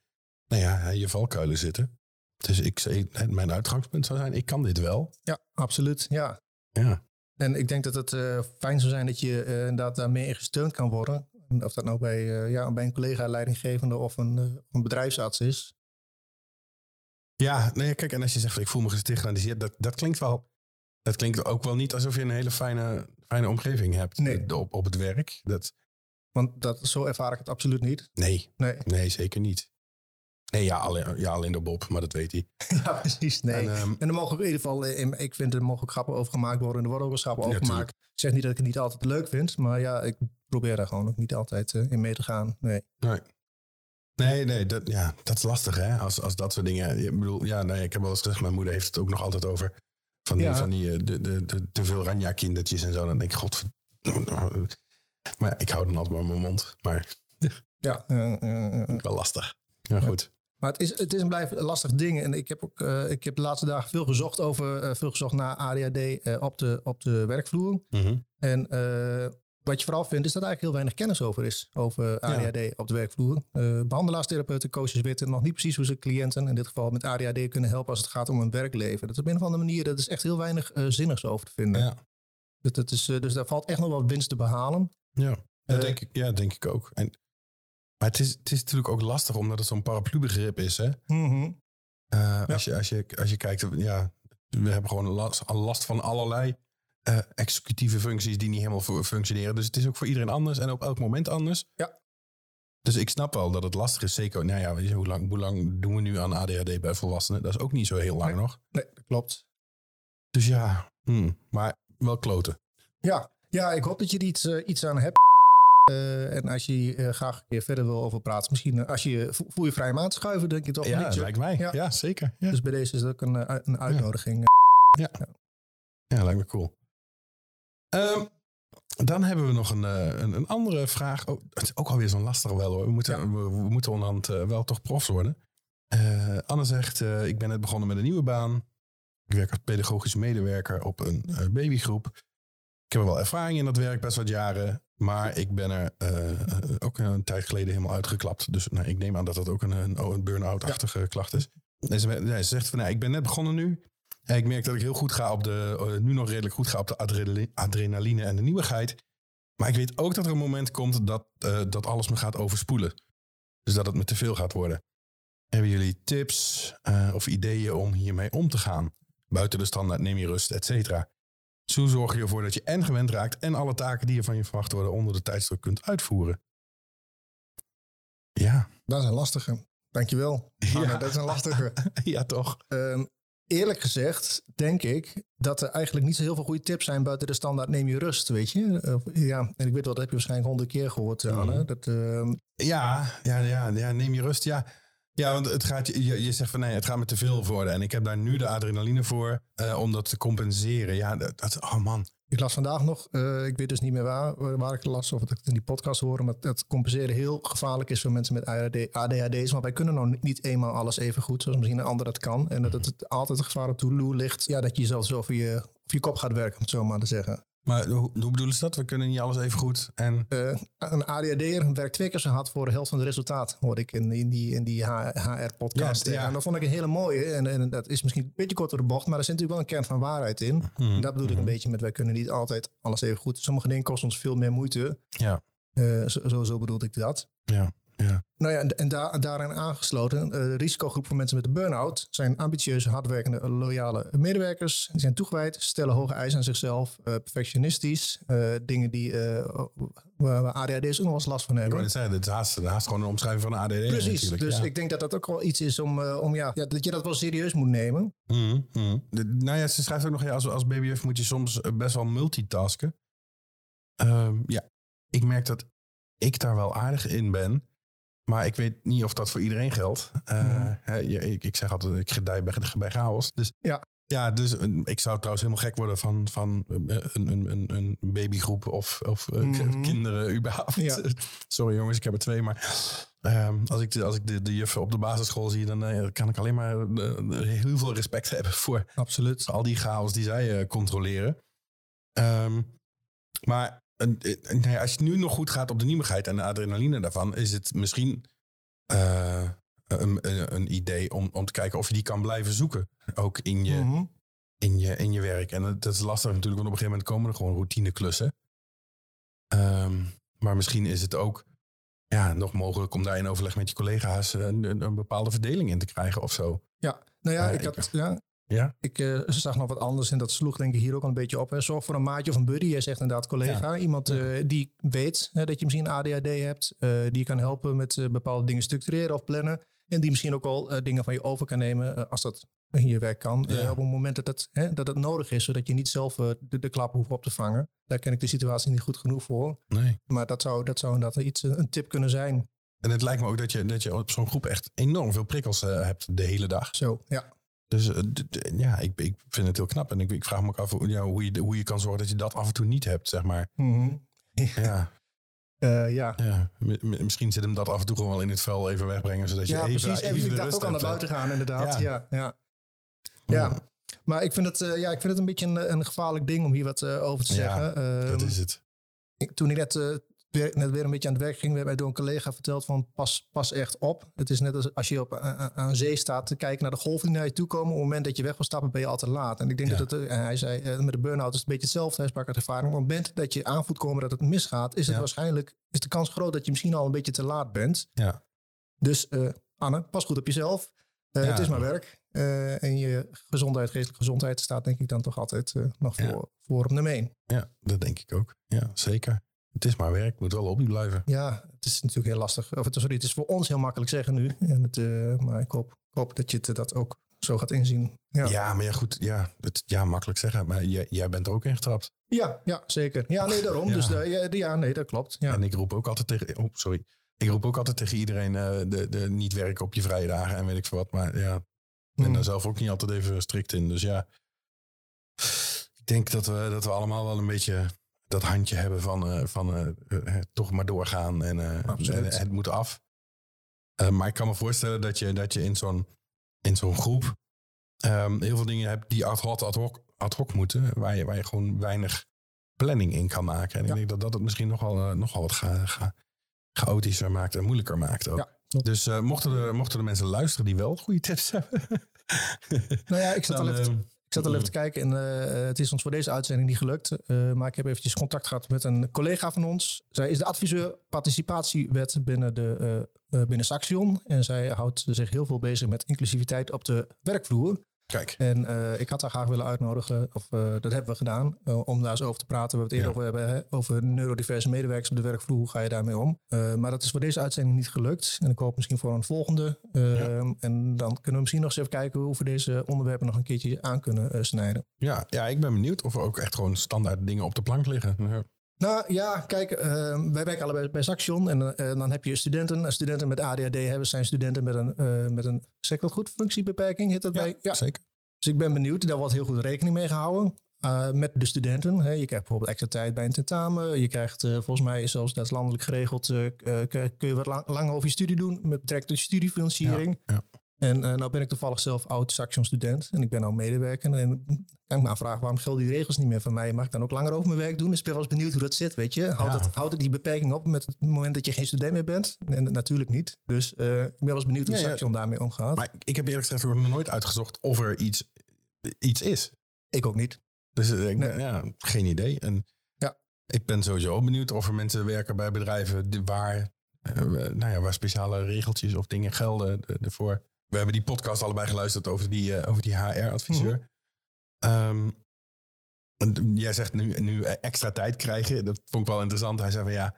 nou ja, je valkuilen zitten. Dus ik, mijn uitgangspunt zou zijn, ik kan dit wel. Ja, absoluut. Ja. Ja. En ik denk dat het eh, fijn zou zijn dat je eh, inderdaad daar meer in gesteund kan worden. Of dat nou bij, eh, ja, bij een collega leidinggevende of een, een bedrijfsarts is. Ja, nee, kijk, en als je zegt ik voel me gestigmatiseerd, dat, dat klinkt wel. Dat klinkt ook wel niet alsof je een hele fijne, fijne omgeving hebt Nee. op, op het werk. Dat, Want dat, zo ervaar ik het absoluut niet. nee, Nee, nee, zeker niet. Nee, ja, alleen, ja, alleen door Bob, maar dat weet hij. ja, precies. Nee. En, ehm, En er mogen ook in ieder geval, eh, ik vind er mogen grappen over gemaakt worden. En er worden ook wel grappen Ja, over gemaakt. Ik zeg niet dat ik het niet altijd leuk vind. Maar ja, ik probeer daar gewoon ook niet altijd eh, in mee te gaan. Nee. Nee. Nee, nee, dat, ja, dat is lastig hè. Als, als dat soort dingen. Ik bedoel, ja, nee, ik heb wel eens gezegd, mijn moeder heeft het ook nog altijd over. Van die, Ja. van die eh, de, de, de, te veel ranja kindertjes en zo. Dan denk ik, god. Maar ik hou dan altijd maar mijn mond. Maar Ja, wel lastig. Ja, goed. Maar het is, het is een lastig ding. En ik heb ook eh, ik heb de laatste dagen veel gezocht over eh, veel gezocht naar ADHD eh, op, de, op de werkvloer. Mhm. En wat je vooral vindt, is dat er eigenlijk heel weinig kennis over is. Over ADHD op de werkvloer. Eh behandelaars, therapeuten, coaches weten nog niet precies hoe ze cliënten, in dit geval met ADHD, kunnen helpen als het gaat om hun werkleven. Dat is op een of andere manier, dat is echt heel weinig zinnigs over te vinden. Ja. Dat, dat is, dus daar valt echt nog wat winst te behalen. Ja, dat denk ik, ja, denk ik ook. En, maar het is, het is natuurlijk ook lastig omdat het zo'n paraplu-begrip is. Hè? Mhm. Eh, als, je, als, je, als je kijkt, ja, we hebben gewoon last, last van allerlei eh, executieve functies die niet helemaal fu- functioneren. Dus het is ook voor iedereen anders en op elk moment anders. Ja. Dus ik snap wel dat het lastig is. Zeker, nou ja, weet je, hoe, lang, hoe lang doen we nu aan ADHD bij volwassenen? Dat is ook niet zo heel lang Nee. nog. Nee, dat klopt. Dus ja, hmm, maar wel kloten. Ja, ja ik hoop dat je er iets, eh, iets aan hebt. Eh, en als je eh, graag een keer verder wil over praten, misschien eh, als je je vo- voel je vrij te schuiven, denk je toch? Ja, dat lijkt mij. Ja. Ja, zeker. Ja. Dus bij deze is het ook een, een uitnodiging. Ja, lijkt me cool. Ehm, dan hebben we nog een, een, een andere vraag. Oh, het is ook alweer zo'n lastige wel hoor. We moeten, we, we moeten onderhand wel toch profs worden. Anne zegt, ik ben net begonnen met een nieuwe baan. Ik werk als pedagogisch medewerker op een babygroep. Ik heb wel ervaring in dat werk, best wat jaren. Maar ik ben er eh, eh, ook een tijd geleden helemaal uitgeklapt. Dus nou, ik neem aan dat dat ook een, een, burn-out-achtige klacht is. En ze, nee, ze zegt van, nou, ik ben net begonnen nu. En ik merk dat ik heel goed ga op de, eh, nu nog redelijk goed ga op de adrenali- adrenaline en de nieuwigheid. Maar ik weet ook dat er een moment komt dat, dat alles me gaat overspoelen. Dus dat het me te veel gaat worden. Hebben jullie tips of ideeën om hiermee om te gaan? Buiten de standaard neem je rust, et cetera. Zo zorg je ervoor dat je en gewend raakt en alle taken die er van je verwacht worden onder de tijdsdruk kunt uitvoeren. Ja, Dat is een lastige. Dankjewel. Ja. Anne, dat is een lastige. ja toch. Ehm, eerlijk gezegd denk ik dat er eigenlijk niet zo heel veel goede tips zijn buiten de standaard neem je rust, weet je. Ja, en ik weet wel, dat heb je waarschijnlijk honderd keer gehoord, eh, Anne. Mhm. Dat, ehm, Ja, ja, ja, ja, neem je rust. Ja, ja want het gaat, je, je zegt van nee, het gaat me te veel worden. En ik heb daar nu de adrenaline voor eh, om dat te compenseren. Ja, dat, oh man. ik las vandaag nog, eh, ik weet dus niet meer waar, waar ik las of dat ik het in die podcast hoorde, maar dat compenseren heel gevaarlijk is voor mensen met ADHD, ADHD's. Want wij kunnen nou niet eenmaal alles even goed, zoals misschien een ander dat kan. En dat het altijd een gevaar op de loer ligt, ja, dat je jezelf zo over je, over je kop gaat werken, om het zo maar te zeggen. Maar hoe, hoe bedoelen ze dat? We kunnen niet alles even goed. En Eh, een ADHD'er werkt twee keer zo hard voor de helft van het resultaat, hoorde ik in, in die, in die HR-podcast. Ja, ja. En dat vond ik een hele mooie. En, en dat is misschien een beetje kort door de bocht, maar er zit natuurlijk wel een kern van waarheid in. Hmm. En dat bedoel ik een beetje met wij kunnen niet altijd alles even goed. Sommige dingen kosten ons veel meer moeite. ja, Eh, zo, zo, zo bedoelde ik dat. ja, ja. Nou ja, en, en daar, daarin aangesloten, eh, de risicogroep voor mensen met een burn-out zijn ambitieuze, hardwerkende, loyale medewerkers. Die zijn toegewijd, stellen hoge eisen aan zichzelf, eh, perfectionistisch. eh, dingen die, eh, waar, ADHD's ook nog wel eens last van Ik hebben. net zeggen, dit is haast, haast gewoon een omschrijving van een ADD Precies, natuurlijk. dus ja. ik denk dat dat ook wel iets is om, om ja, ja, dat je dat wel serieus moet nemen. De- nou ja, ze schrijft ook nog, ja, als, als BBF moet je soms best wel multitasken. Ehm, ja, ik merk dat ik daar wel aardig in ben. Maar ik weet niet of dat voor iedereen geldt. Eh, Mhm. ik, ik zeg altijd, ik gedij bij, bij chaos. Dus, Ja. ja, dus eh, ik zou trouwens helemaal gek worden van, van eh, een, een, een, babygroep of, of Mhm. kinderen überhaupt. Ja. Sorry jongens, ik heb er twee. Maar ehm, als ik, de, als ik de, de juffen op de basisschool zie, dan kan ik alleen maar heel veel respect hebben voor Absoluut. al die chaos die zij controleren. Ehm, maar eh, eh, nou als je nu nog goed gaat op de nieuwigheid en de adrenaline daarvan, is het misschien eh, een, een, idee om, om te kijken of je die kan blijven zoeken. Ook in je, Mhm. in, je, in je werk. En dat, is lastig natuurlijk, want op een gegeven moment komen er gewoon routineklussen. Ehm, maar misschien is het ook ja, nog mogelijk om daar in overleg met je collega's een, een, een bepaalde verdeling in te krijgen of zo. Ja, nou ja, ik- had, ja, Ja, ik eh, zag nog wat anders en dat sloeg denk ik hier ook al een beetje op. Hè. Zorg voor een maatje of een buddy. Jij zegt inderdaad collega. Iemand eh, die weet hè, dat je misschien ADHD hebt. eh, die je kan helpen met bepaalde dingen structureren of plannen. En die misschien ook al dingen van je over kan nemen als dat in je werk kan. Ja. Op het moment dat het, hè, dat het nodig is. Zodat je niet zelf de, de klap hoeft op te vangen. Daar ken ik de situatie niet goed genoeg voor. nee. Maar dat zou, dat zou inderdaad iets, een tip kunnen zijn. En het lijkt me ook dat je, dat je op zo'n groep echt enorm veel prikkels hebt de hele dag. Zo, ja. Dus eh, ja, ik, ik vind het heel knap. En ik, ik vraag me ook af hoe, ja, hoe, je, hoe je kan zorgen dat je dat af en toe niet hebt, zeg maar. Mhm. Ja, Eh, ja. ja. M- misschien zit hem dat af en toe gewoon wel in het vel even wegbrengen. Zodat je Ja, even, precies. even ik dacht rust ook aan naar buiten gaan, inderdaad. Ja. Ja, ja. ja. Maar ik vind, het, eh, ja, ik vind het een beetje een, een gevaarlijk ding om hier wat over te Ja, zeggen. Dat Ehm, is het. ik- toen ik net, net weer een beetje aan het werk ging, werd mij door een collega verteld van pas, pas echt op. Het is net als als je op, aan, aan zee staat te kijken naar de golven die naar je toe komen. Op het moment dat je weg wil stappen ben je al te laat. En ik denk Ja. dat het, eh, hij zei, eh, met de burn-out is het een beetje hetzelfde. Hij sprak uit ervaring. Op het moment dat je aan voelt komen dat het misgaat, is het Ja. waarschijnlijk, is de kans groot dat je misschien al een beetje te laat bent. Ja. Dus eh, Anne, pas goed op jezelf. Ja. Het is maar werk. En je gezondheid, geestelijke gezondheid staat denk ik dan toch altijd nog voor, voor op nummer één. Ja, dat denk ik ook. Ja, zeker. Het is maar werk. Moet wel hobby blijven. Ja, het is natuurlijk heel lastig. Of het, sorry, het is voor ons heel makkelijk zeggen nu. En het, eh, maar ik hoop, ik hoop dat je het, dat ook zo gaat inzien. Ja, Ja, ja. maar ja, goed. Ja, het, ja makkelijk zeggen. Maar jij, jij bent er ook in getrapt. ja, zeker. Ja, nee, daarom. Ja. Dus eh, ja, ja, nee, dat klopt. Ja. En ik roep ook altijd tegen... Oh, sorry. Ik roep ook altijd tegen iedereen eh, de, de niet werken op je vrije dagen en weet ik veel wat. Maar ja, ik ben Hmm. daar zelf ook niet altijd even strikt in. Dus ja, ik denk dat we, dat we allemaal wel een beetje dat handje hebben van, eh, van eh, eh, toch maar doorgaan en, het moet af. Maar ik kan me voorstellen dat je, dat je in zo'n in zo'n groep ehm, heel veel dingen hebt die ad hoc, ad hoc, ad hoc moeten, waar je, waar je gewoon weinig planning in kan maken. En Ja. ik denk dat dat het misschien nogal, nogal wat ga, ga, chaotischer maakt en moeilijker maakt ook. Ja, dus mochten, er, mochten er mensen luisteren die wel goede tips hebben. Nou ja, ik zat, dan, al even, ik zat al even te kijken en eh, het is ons voor deze uitzending niet gelukt. Eh, maar ik heb eventjes contact gehad met een collega van ons. Zij is de adviseur participatiewet binnen, de, eh, binnen Saxion. En zij houdt zich heel veel bezig met inclusiviteit op de werkvloer. Kijk, En eh, ik had haar graag willen uitnodigen, of eh, dat hebben we gedaan, eh, om daar eens over te praten. We hebben het eerder Ja. over, hebben, hè, over neurodiverse medewerkers op de werkvloer. Hoe ga je daarmee om? Maar dat is voor deze uitzending niet gelukt. En ik hoop misschien voor een volgende. Eh, En dan kunnen we misschien nog eens even kijken hoe we deze onderwerpen nog een keertje aan kunnen snijden. ja, ja, ik ben benieuwd of er ook echt gewoon standaard dingen op de plank liggen. Ja. Nou ja, kijk, eh, wij werken allebei bij Saxion. En eh, dan heb je studenten. En studenten met ADHD hebben zijn studenten met een, eh, met een zeg dat goed, functiebeperking. Heet dat bij? Ja, Zeker. Dus ik ben benieuwd, daar wordt heel goed rekening mee gehouden. eh, met de studenten. Hè. Je krijgt bijvoorbeeld extra tijd bij een tentamen. Je krijgt eh, volgens mij, zoals dat is landelijk geregeld, eh, eh, kun je wat lang, langer over je studie doen met betrekking tot studiefinanciering. Ja, En eh, nou ben ik toevallig zelf oud Saxion student en ik ben nou medewerker. En kan ik me afvragen, waarom gelden die regels niet meer van mij? Mag ik dan ook langer over mijn werk doen? Dus ik ben wel eens benieuwd hoe dat zit, weet je. Houdt, Ja. het, houdt het die beperking op met het moment dat je geen student meer bent? En natuurlijk niet. Dus eh, ik ben wel eens benieuwd hoe Ja, ja. Saxion daarmee omgaat. Maar ik heb eerlijk gezegd nog nooit uitgezocht of er iets, iets is. ik ook niet. Dus eh, ik, Nee. ja, geen idee. En Ja. ik ben sowieso benieuwd of er mensen werken bij bedrijven waar, nou ja, waar speciale regeltjes of dingen gelden ervoor. We hebben die podcast allebei geluisterd over die, eh, over die HR-adviseur. Mhm. Ehm, jij zegt nu, nu extra tijd krijgen. Dat vond ik wel interessant. Hij zei van ja,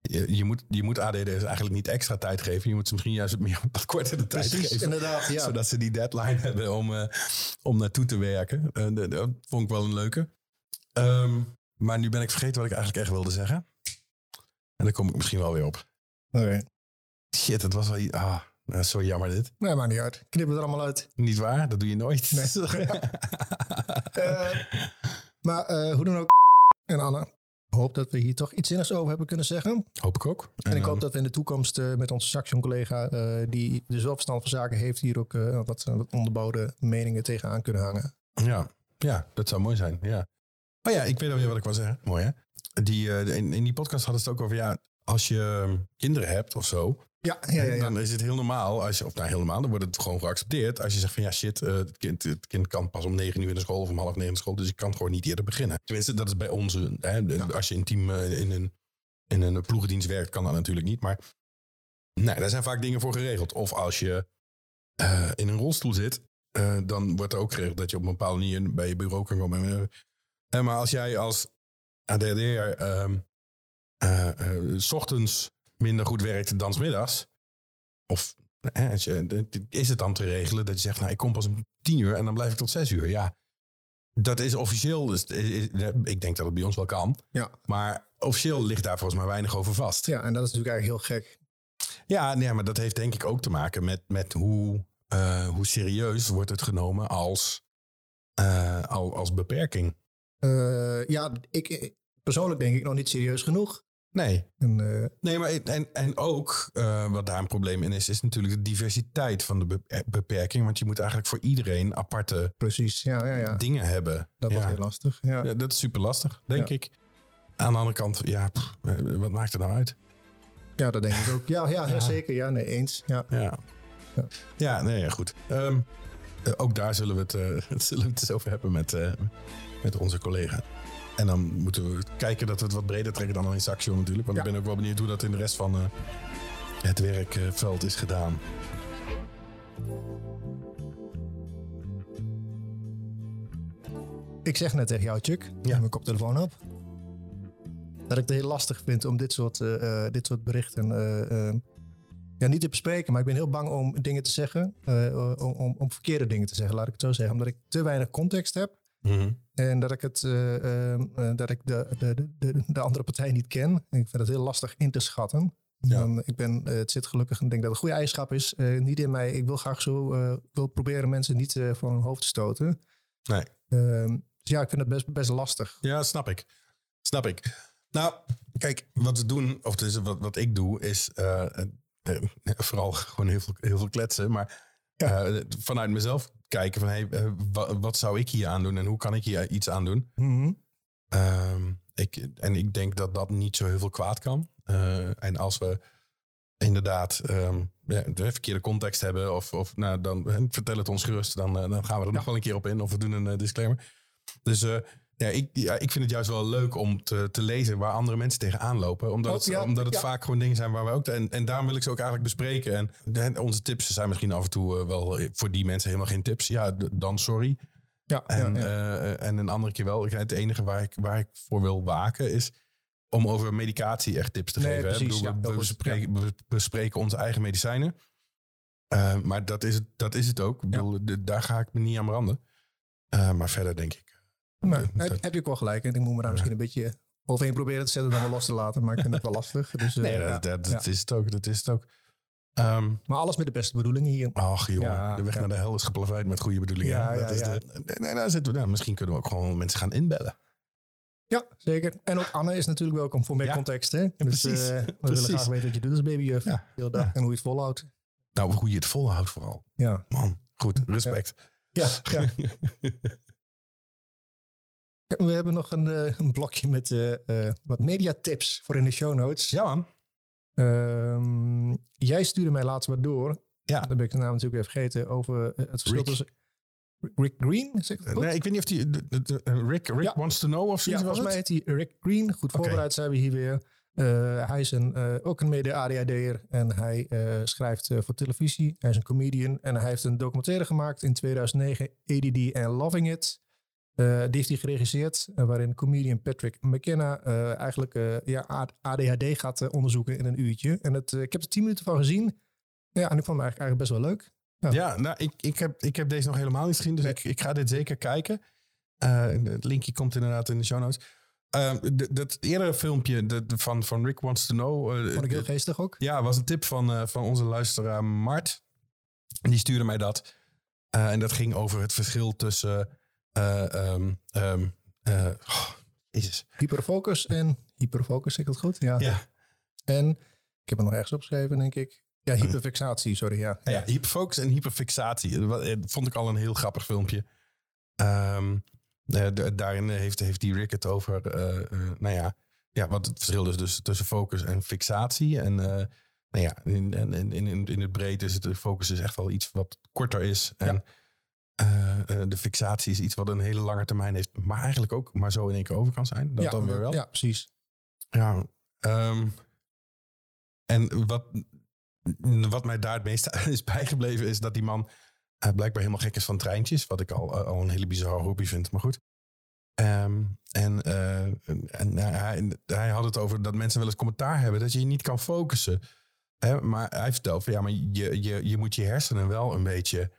je, je moet, je moet ADD'ers eigenlijk niet extra tijd geven. Je moet ze misschien juist meer wat kortere tijd Precies, geven inderdaad. Ja. zodat ze die deadline hebben om, eh, om naartoe te werken. Eh, dat- vond ik wel een leuke. Ehm, maar nu ben ik vergeten wat ik eigenlijk echt wilde zeggen. En daar kom ik misschien wel weer op. Oké. Shit, het was wel... Ah, zo jammer dit. Nee, maakt niet uit. Knip het er allemaal uit. Niet waar? Dat doe je nooit. Nee. Eh, maar eh, hoe dan ook. En Anne, ik hoop dat we hier toch iets zinnigs over hebben kunnen zeggen. hoop ik ook. En ik eh, hoop dat we in de toekomst eh, met onze Saxion-collega, eh, die dus wel verstand van zaken heeft, hier ook eh, wat, wat onderbouwde meningen tegenaan kunnen hangen. Ja, ja, dat zou mooi zijn. Ja. Oh ja, ik weet alweer wat ik wil zeggen. Mooi hè? Die, eh, in, in die podcast hadden ze het ook over, ja, als je kinderen hebt of zo, Ja, ja, ja. Dan is het heel normaal, als je, of nou helemaal, dan wordt het gewoon geaccepteerd. Als je zegt van ja shit, eh, het, kind, het kind kan pas om negen uur in de school of om half negen in de school. Dus ik kan gewoon niet eerder beginnen. Tenminste, dat is bij onze. Hè, Als je in team eh, in een, in een ploegendienst werkt, kan dat natuurlijk niet. Maar nee, daar zijn vaak dingen voor geregeld. Of als je eh, in een rolstoel zit, dan wordt er ook geregeld dat je op een bepaalde manier bij je bureau kan komen. Maar als jij als ADHD'er ehm eh, eh, s ochtends minder goed werkt dan 's middags, of is het dan te regelen dat je zegt, nou ik kom pas om tien uur en dan blijf ik tot zes uur. Ja, dat is officieel, dus, ik denk dat het bij ons wel kan. Ja. Maar officieel ligt daar volgens mij weinig over vast. ja, en dat is natuurlijk eigenlijk heel gek. Ja, nee, maar dat heeft denk ik ook te maken met, met hoe, eh, hoe serieus wordt het genomen als, eh, al, als beperking. Eh, ja, ik- persoonlijk denk ik nog niet serieus genoeg. Nee, En, eh, nee maar en, en ook eh, wat daar een probleem in is, is natuurlijk de diversiteit van de be- beperking. Want je moet eigenlijk voor iedereen aparte precies, ja, ja, ja. dingen hebben. Dat wordt heel lastig. Ja. Dat is super lastig, denk ik. Aan de andere kant, ja, pff, eh, wat maakt het nou uit? ja, dat denk ik ook. Ja, ja, zeker. Ja, nee, eens. Ja. Ja, Ja. nee, ja, goed. Ehm, eh, ook daar zullen we het, zullen we het eens over hebben met, met onze collega. En dan moeten we kijken dat we het wat breder trekken dan alleen Saxio natuurlijk. Want Ja. ik ben ook wel benieuwd hoe dat in de rest van eh, het werkveld is gedaan. Ik zeg net tegen jou, Chuck, Ja. mijn koptelefoon op, dat ik het heel lastig vind om dit soort, eh, eh, dit soort berichten ja, niet te bespreken. Maar ik ben heel bang om dingen te zeggen, om, om verkeerde dingen te zeggen, laat ik het zo zeggen. Omdat ik te weinig context heb en dat ik, het, eh, eh, eh, dat ik de, de, de, de, de andere partij niet ken. En ik vind het heel lastig in te schatten. Ja. Ik ben, eh, het zit gelukkig en ik denk dat het een goede eigenschap is. niet in mij. Ik wil graag zo wil proberen mensen niet voor hun hoofd te stoten. Nee. Ehm, dus ja, ik vind het best, best lastig. Ja, snap ik. Snap ik. Nou, kijk, wat we doen, of dus wat, wat ik doe, is vooral gewoon heel veel, heel veel kletsen. Maar vanuit mezelf kijken van, hey, eh, wa- wat zou ik hier aan doen en hoe kan ik hier iets aan doen? Ehm, ik, en ik denk dat dat niet zo heel veel kwaad kan. Eh, en als we inderdaad ja, de verkeerde context hebben, of, of nou, dan vertel het ons gerust, dan, eh, dan gaan we er nog wel een keer op in, of we doen een disclaimer. Dus ja, ik, ja, ik vind het juist wel leuk om te, te lezen waar andere mensen tegenaan lopen. Omdat Oh, het, ja, omdat het ja. vaak gewoon dingen zijn waar we ook... En, en daarom wil ik ze ook eigenlijk bespreken. En de- onze tips zijn misschien af en toe eh, wel voor die mensen helemaal geen tips. Ja, dan sorry. Ja, En, eh, en een andere keer wel. Ik- Het enige waar ik, waar ik voor wil waken is om over medicatie echt tips te Nee, geven. precies, bedoel, we, bespreken, we bespreken onze eigen medicijnen. Eh, maar dat is, het, dat is het ook. Ik bedoel, de- daar ga ik me niet aan branden. Maar verder denk ik. Dat- heb, je ook wel gelijk. En ik moet me daar misschien een beetje overheen proberen te zetten dan wel los te laten. Maar ik vind het wel lastig. Dus, eh, Nee, ja, dat, dat, ja. dat is het ook. Dat is het ook. Ehm, Maar alles met de beste bedoelingen hier. ach jongen, Ja, de weg ja. naar de hel is geplaveid met goede bedoelingen. Ja, dat ja, is ja. De, nee, daar zitten we, nou, misschien kunnen we ook gewoon mensen gaan inbellen. Ja, zeker. En ook Anne is natuurlijk welkom voor meer Ja. context. Hè? Dus precies. eh, we Precies. willen graag weten wat je doet als babyjuf. Ja. de hele dag. Ja. En hoe je het volhoudt. Nou, hoe je het volhoudt vooral. Ja. Man, goed, respect. Ja, ja. We hebben nog een, eh, een blokje met eh, wat mediatips voor in de show notes. Ja man. Ehm, jij stuurde mij laatst wat door. Ja. Dan ben ik de naam natuurlijk weer vergeten. Over het verschil Rick. tussen... Rick Green, zeg ik? Nee, ik weet niet of die... de- de- de- Rick, Rick Ja. wants to know of ja, zoiets was volgens mij heet hij Rick Green. Goed voorbereid zijn we hier weer. Hij is een, ook een mede-ADHD'er en hij schrijft voor televisie. Hij is een comedian en hij heeft een documentaire gemaakt in 2009, ADD and Loving It. Eh, die heeft hij geregisseerd, eh, waarin comedian Patrick McKenna eh, eigenlijk ja, ADHD gaat onderzoeken in een uurtje. En het, ik heb er tien minuten van gezien. Ja, en ik vond hem eigenlijk, eigenlijk best wel leuk. Ja, nou, ik, ik, heb, ik heb deze nog helemaal niet gezien, dus Nee. ik, ik ga dit zeker kijken. Het linkje komt inderdaad in de show notes. Eh, d- dat eerdere filmpje de- de- van, van Rick Wants to Know... eh, Vond ik heel geestig ook. Ja, was een tip van, van onze luisteraar Mart. Die stuurde mij dat. En dat ging over het verschil tussen... eh, ehm, ehm, eh, oh, Jezus. Hyperfocus en hyperfocus, zeg ik dat goed? Ja. Ja, En ik heb het nog ergens opgeschreven, denk ik. Ja, hyperfixatie, sorry. Ja. ja, hyperfocus en hyperfixatie. Dat eh, vond ik al een heel grappig filmpje. D- daarin heeft, heeft die Rick het over... eh, nou ja, ja, wat het verschil is dus tussen focus en fixatie. En eh, nou ja, in, in, in, in het breed is het de focus is echt wel iets wat korter is. En eh, de fixatie is iets wat een hele lange termijn heeft, maar eigenlijk ook maar zo in één keer over kan zijn. Dat ja, dan weer wel. Ja, precies. Ja. ehm, en wat, wat mij daar het meest is bijgebleven is dat die man eh, blijkbaar helemaal gek is van treintjes. Wat ik al, al een hele bizarre hobby vind, maar goed. Ehm, en eh, en hij, hij had het over dat mensen wel eens commentaar hebben dat je je niet kan focussen. Hè? Maar hij vertelt van ja, maar je, je, je moet je hersenen wel een beetje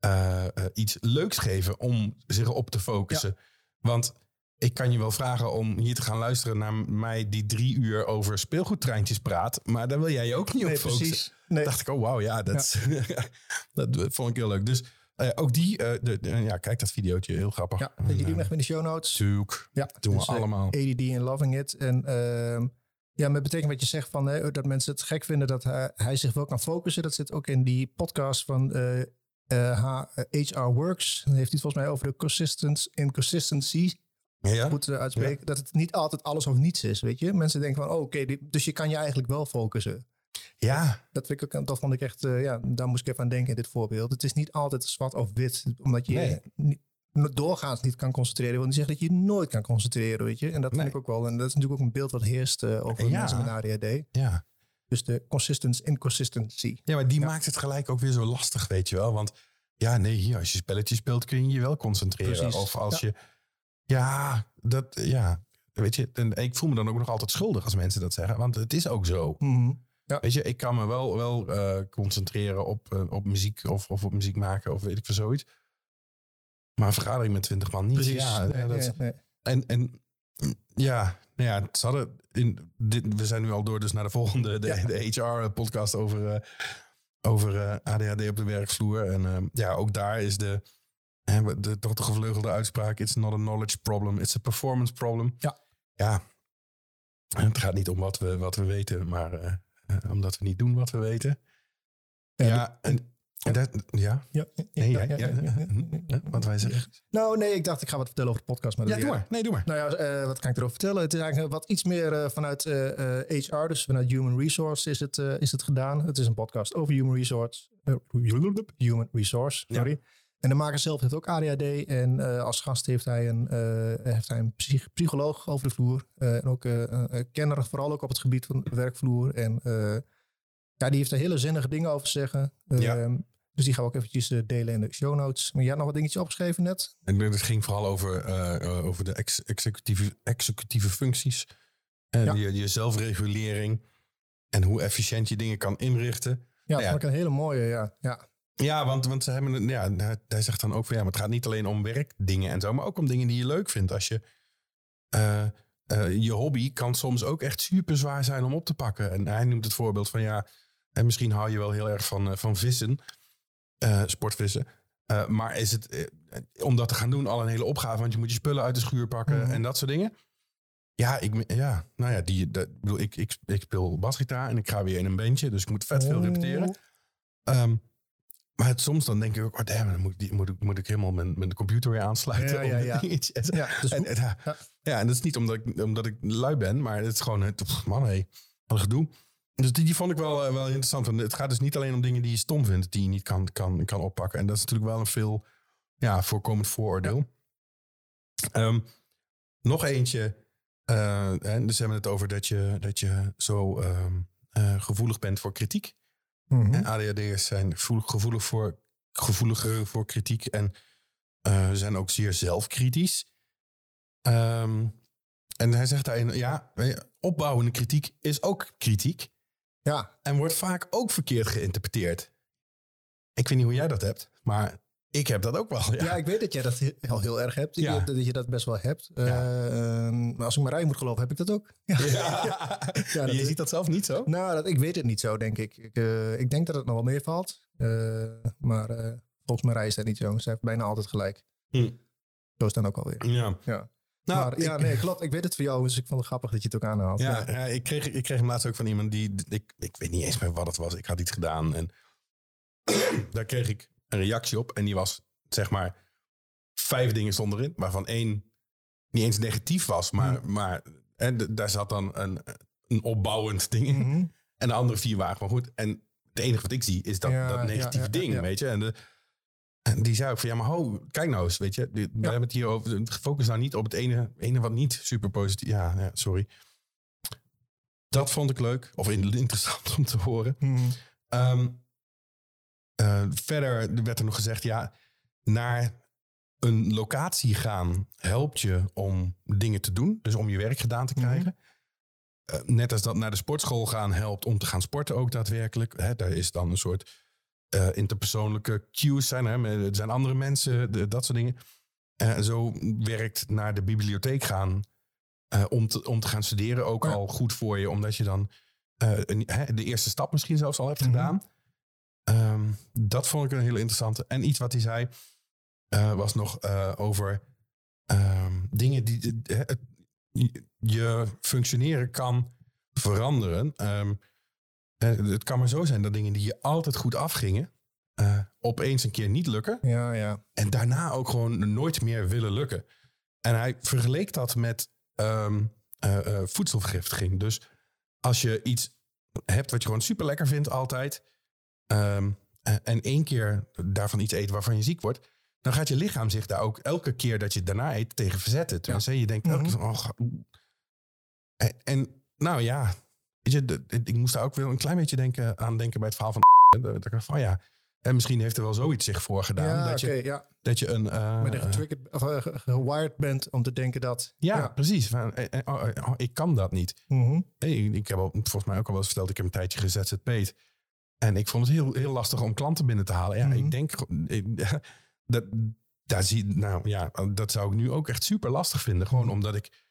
eh, eh, iets leuks geven om zich op te focussen. Want ik kan je wel vragen om hier te gaan luisteren naar mij die drie uur over speelgoedtreintjes praat. Maar daar wil jij je ook niet op focussen. precies. Nee. dacht ik, oh wauw, ja, dat, dat vond ik heel leuk. Dus eh, ook die, de, de- ja, kijk dat videootje, heel grappig. Ja, weet je die eh, in de show notes? Tuurlijk, Ja, doen we dus, allemaal. ADD en Loving It. En ehm, ja, met betekent wat je zegt van hè, dat mensen het gek vinden dat hij, hij zich wel kan focussen. Dat zit ook in die podcast van eh, eh, H- HR Works. Dan heeft hij het volgens mij over de consistency, inconsistency. ja? Goed eh, uitspreken. Dat het niet altijd alles of niets is, weet je. Mensen denken van, oh, oké, dus je kan je eigenlijk wel focussen. ja, Dat, vind ik ook, dat vond ik echt, eh, ja, daar moest ik even aan denken in dit voorbeeld. Het is niet altijd zwart of wit, omdat je Nee. je niet, doorgaans niet kan concentreren. wil niet zeggen dat je je nooit kan concentreren, weet je. En dat Nee. vind ik ook wel. En dat is natuurlijk ook een beeld wat heerst eh, over Ja. mensen met ADHD. ja. Dus de consistency, inconsistency. Ja, maar die maakt het gelijk ook weer zo lastig, weet je wel. Want ja, nee, hier, als je spelletjes speelt kun je je wel concentreren. Precies, Of als ja. je, ja, dat, ja, weet je. En ik voel me dan ook nog altijd schuldig als mensen dat zeggen. Want het is ook zo. Mhm. Weet je, ik kan me wel, wel eh, concentreren op, eh, op muziek of, of op muziek maken of weet ik veel zoiets. Maar een vergadering met twintig man niet. Precies. Ja, Nee, dat, nee, nee. En, en ja, nou ja, ze hadden in dit, we zijn nu al door dus naar de volgende, de, Ja. de HR-podcast over, eh, over eh, ADHD op de werkvloer. En eh, ja, ook daar is de, hè, de, toch de gevleugelde uitspraak: It's not a knowledge problem, it's a performance problem. Ja. Ja, het gaat niet om wat we, wat we weten, maar omdat we niet doen wat we weten. Ja, Ja, en dat, ja. Ja, Nee, ja, ja, ja, ja, ja, wat wij zeggen. Nou, nee, ik dacht ik ga wat vertellen over de podcast. Maar Ja, doe maar. Nee, doe maar. Nou ja, eh, wat kan ik erover vertellen? Het is eigenlijk wat iets meer eh, vanuit eh, eh, HR, dus vanuit Human Resource is het, is het gedaan. Het is een podcast over Human Resource. human Resource, sorry. En de maker zelf heeft ook ADHD. En als gast heeft hij een, heeft hij een psych- psycholoog over de vloer. En ook een kenner, vooral ook op het gebied van de werkvloer. En ja, die heeft er hele zinnige dingen over te zeggen. Ja. Ehm, dus die gaan we ook eventjes eh, delen in de show notes. Maar jij had nog wat dingetjes opgeschreven net? En het ging vooral over, eh, eh, over de ex- executieve, executieve functies. En Ja. je, je zelfregulering. En hoe efficiënt je dingen kan inrichten. Ja, dat ja. vond ik een hele mooie, ja. ja. Ja, want, want ze hebben, ja, hij- zegt dan ook van ja, maar het gaat niet alleen om werkdingen en zo, maar ook om dingen die je leuk vindt. Als je je hobby kan soms ook echt super zwaar zijn om op te pakken. En hij noemt het voorbeeld van ja, en misschien hou je wel heel erg van, eh, van vissen, eh, sportvissen. Eh, maar is het om dat te gaan doen al een hele opgave, want je moet je spullen uit de schuur pakken Mhm. en dat soort dingen. Ja, ik, ja, nou ja, die, dat, ik bedoel, ik, ik, ik speel basgitaar en ik ga weer in een bandje, dus ik moet vet veel repeteren. Ehm, maar het, soms dan denk ik ook, oh damn, dan moet, ik die, moet, ik, moet ik helemaal mijn, mijn computer weer aansluiten. Ja, ja, ja. Ja, dus En, en, ja, en dat is niet omdat ik, omdat ik lui ben, maar het is gewoon, het, man hé, wat een gedoe. Dus die, die vond ik wel, eh, wel interessant. Want het gaat dus niet alleen om dingen die je stom vindt, die je niet kan, kan, kan oppakken. En dat is natuurlijk wel een veel ja, voorkomend vooroordeel. Ehm, nog eentje. eh, hè, dus we hebben het over dat je, dat je zo ehm, eh, gevoelig bent voor kritiek. En ADHD'ers zijn gevoelig, gevoelig voor, gevoeliger voor kritiek en zijn ook zeer zelfkritisch. Ehm, en hij zegt daarin, ja, opbouwende kritiek is ook kritiek ja, en wordt vaak ook verkeerd geïnterpreteerd. Ik weet niet hoe jij dat hebt, maar ik heb dat ook wel. Ja, ja. ik weet dat jij dat al heel erg hebt. Ja. Dat je dat best wel hebt. Ja. Eh, ehm, maar als ik Marij moet geloven, heb ik dat ook. Ja. Ja, je ziet dat zelf niet zo? Nou, dat, ik weet het niet zo, denk ik. Ik, eh, ik denk dat het nog wel meevalt. Eh, maar volgens Marij is dat niet zo. Ze heeft bijna altijd gelijk. Hm. Zo is dan ook alweer. Ja. Ja. Nou, maar ja, ik- nee, klopt. Ik weet het voor jou, dus ik vond het grappig dat je het ook aanhaalt. Ja, ja, ik, kreeg, ik kreeg hem laatst ook van iemand die... Ik, ik weet niet eens meer wat het was. Ik had iets gedaan en daar kreeg ik een reactie op. En die was, zeg maar, vijf dingen stonden erin. Waarvan één niet eens negatief was. Maar, maar en daar zat dan een, een opbouwend ding in. Mhm. En de andere vier waren gewoon goed. En het enige wat ik zie is dat, Ja, dat negatieve ja, ding, weet je. En, de, die zei ook van, ja, maar ho, kijk nou eens, weet je. We hebben het hier over, focus nou niet op het ene, ene wat niet super positief. Ja, ja, sorry. Dat vond ik leuk, of in- interessant om te horen. Mhm. Ehm, eh, verder werd er nog gezegd, ja, naar een locatie gaan helpt je om dingen te doen. Dus om je werk gedaan te krijgen. Eh, net als dat naar de sportschool gaan helpt om te gaan sporten ook daadwerkelijk. Hè, daar is dan een soort eh, interpersoonlijke cues zijn. Hè, er zijn andere mensen, de- dat soort dingen. Eh, zo werkt naar de bibliotheek gaan eh, om, te, om te gaan studeren ook Ja. al goed voor je. Omdat je dan een, hè, de eerste stap misschien zelfs al hebt Mhm. gedaan. Ehm, dat vond ik een hele interessante. En iets wat hij zei was nog over ehm, dingen die je functioneren kan veranderen. Ehm, eh, het kan maar zo zijn dat dingen die je altijd goed afgingen, eh, opeens een keer niet lukken. Ja, ja. En daarna ook gewoon nooit meer willen lukken. En hij vergeleek dat met eh, voedselvergiftiging. Dus als je iets hebt wat je gewoon super lekker vindt altijd. ehm, eh, en één keer daarvan iets eet waarvan je ziek wordt. Dan gaat je lichaam zich daar ook elke keer dat je het daarna eet tegen verzetten. Tenminste, je denkt elke keer van... Oh, en nou ja, weet je, de- ik moest daar ook wel een klein beetje denken, aan denken bij het verhaal van... Dat ik dacht van ja, en misschien heeft er wel zoiets zich voorgedaan. ja, dat, je, ja. dat je een... eh, Maar je getriggerd, of, eh, gewired bent om te denken dat... ja, precies. Van, eh, oh, oh, ik kan dat niet. Mhm. Hey, ik heb al, volgens mij ook al wel eens verteld, ik heb een tijdje gezzp'd. En ik vond het heel, heel lastig om klanten binnen te halen. Ja, Mhm. ik denk, ik- dat, daar zie, nou, ja, dat zou ik nu ook echt super lastig vinden. Gewoon Mhm. omdat ik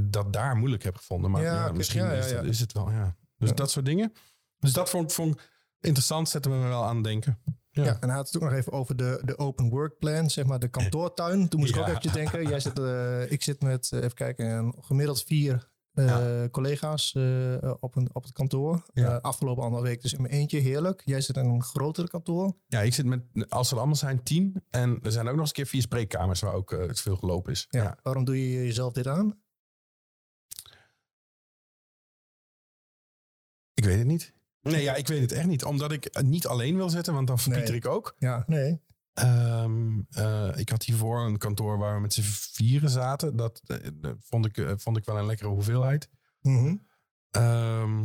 dat daar moeilijk heb gevonden. Maar Ja, misschien ja, ja, is, het- ja. is het wel, ja. Dus dat soort dingen. Dus dat vond, vond ik interessant, zetten we me wel aan het denken. Ja. En hij had het ook nog even over de, de open work plan, zeg maar de kantoortuin. Toen moest ik ook eventjes denken. Jij zit, eh, ik zit met, eh, even kijken, gemiddeld vier eh, collega's eh, op, een, op het kantoor. Ja. Eh, afgelopen anderhalve week dus in mijn eentje, heerlijk. Jij zit in een grotere kantoor. Ja, ik zit met, als er allemaal zijn, tien. En er zijn ook nog eens een keer vier spreekkamers waar ook eh, het veel gelopen is. Ja. Waarom doe je jezelf dit aan? Ik weet het niet. Nee, ja, ik weet het echt niet. Omdat ik het niet alleen wil zitten, want dan verpieter Nee. ik ook. Ja, nee. Ehm, eh, ik had hiervoor een kantoor waar we met z'n vieren zaten. Dat eh, vond, ik, eh, vond ik wel een lekkere hoeveelheid. Mhm. Ehm,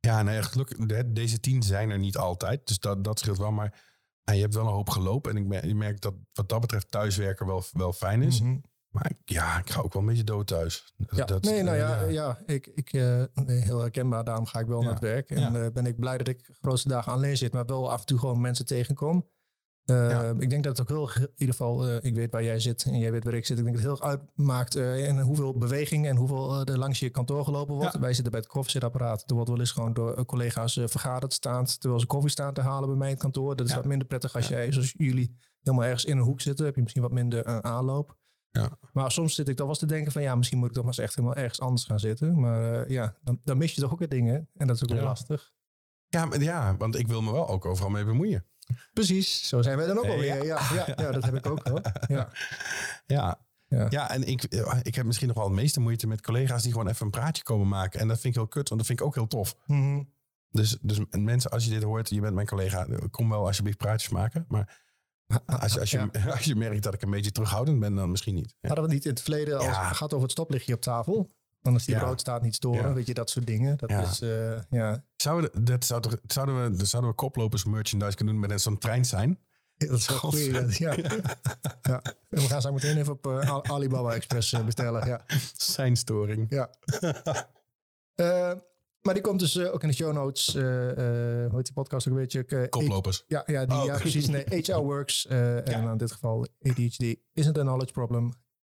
ja, nee, gelukkig, de- deze tien zijn er niet altijd. Dus dat, dat scheelt wel. Maar je hebt wel een hoop gelopen. En ik merk, je merkt dat wat dat betreft thuiswerken wel, wel fijn is. Mhm. Maar ik- ja, ik ga ook wel een beetje dood thuis. Ja, Dat- nee, nou eh, ja, ja. ik, ik, eh, nee, heel herkenbaar. Daarom ga ik wel Ja. naar het werk. En eh, ben ik blij dat ik de grootste dagen alleen zit, maar wel af en toe gewoon mensen tegenkom. Ik denk dat het ook heel, in ieder geval, ik weet waar jij zit en jij weet waar ik zit. Ik denk dat het heel erg uitmaakt en hoeveel beweging en hoeveel er langs je kantoor gelopen wordt. Wij zitten bij het koffiezetapparaat. Er wordt wel eens gewoon door collega's vergaderd staand, terwijl ze koffie staan te halen bij mijn kantoor. Dat is wat minder prettig als jij, zoals jullie, helemaal ergens in een hoek zitten. Heb je misschien wat minder aanloop. Ja. Maar soms zit ik wel eens te denken van ja, misschien moet ik toch maar eens echt helemaal ergens anders gaan zitten. Maar eh, ja, dan, dan mis je toch ook weer dingen. En dat is ook Ja. lastig. Ja, maar, ja, want ik wil me wel ook overal mee bemoeien. Precies, zo zijn wij dan ook alweer. Ja. Ja, ja, dat heb ik ook wel. Ja. Ja, Ja. ja. en ik, eh, ik heb misschien nog wel het meeste moeite met collega's die gewoon even een praatje komen maken. En dat vind ik heel kut, want dat vind ik ook heel tof. Mhm. Dus, dus mensen, als je dit hoort, je bent mijn collega, eh, kom wel alsjeblieft praatjes maken. Maar als je, als je, als je merkt dat ik een beetje terughoudend ben, dan misschien niet. Ja. Hadden we niet in het verleden als Ja. het gaat over het stoplichtje op tafel? Dan is die Ja. rood staat niet storen, Ja. weet je, dat soort dingen. Dat Ja. is, eh, ja, Zouden, we- dat zou toch- zouden, we, zouden we koplopers merchandise kunnen doen met zo'n trein zijn? dat is wel goed. Ja. Ja. We gaan zo meteen even op eh, Al- Alibaba Express eh, bestellen. Ja. Seinstoring. Ja. Eh, maar die komt dus eh, ook in de show notes. eh hoe heet die podcast ook een beetje? Koplopers. Ja, ja, die, Oh. ja precies. Nee, HR works. En in dit geval ADHD isn't a knowledge problem.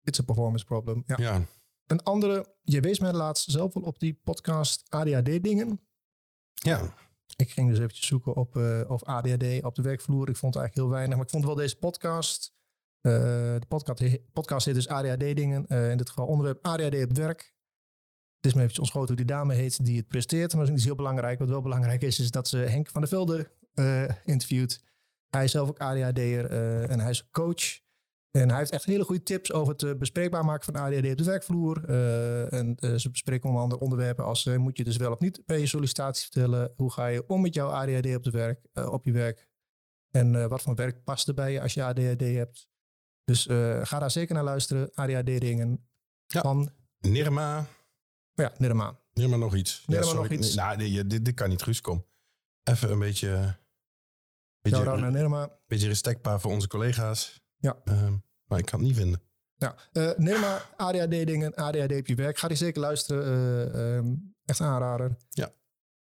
It's a performance problem. Ja. Ja. Een andere, je wees mij laatst zelf wel op die podcast ADHD dingen. Ja. Ik ging dus eventjes zoeken op of ADHD op de werkvloer. Ik vond eigenlijk heel weinig. Maar ik vond wel deze podcast. de podcast, podcast heet dus ADHD dingen. Eh, in dit geval onderwerp ADHD op werk. Het is me eventjes ontschoten hoe die dame heet die het presteert. Maar dat is niet heel belangrijk. Wat wel belangrijk is, is dat ze Henk van der Velde eh, interviewt. Hij is zelf ook ADHD'er eh, en hij is coach. En hij heeft echt hele goede tips over het eh, bespreekbaar maken van ADHD op de werkvloer. En ze bespreken onder andere onderwerpen als moet je dus wel of niet bij je sollicitatie vertellen. Hoe ga je om met jouw ADHD op, de werk, op je werk? En wat voor werk past er bij je als je ADHD hebt? Dus ga daar zeker naar luisteren. ADHD-dingen Ja. van Nirma. Ja, Nirma. Nirma nog iets. Nirma sorry. nog iets. Nee, nou, nee, dit, dit kan niet, Guus, kom. Even een beetje... Beetje, Shout-out naar Nirma. beetje respectbaar voor onze collega's. Ja. Ehm, maar ik kan het niet vinden. Ja, eh Nirma, ADHD-dingen, ADHD op je werk. Ga die zeker luisteren. eh, ehm, echt aanrader. Ja.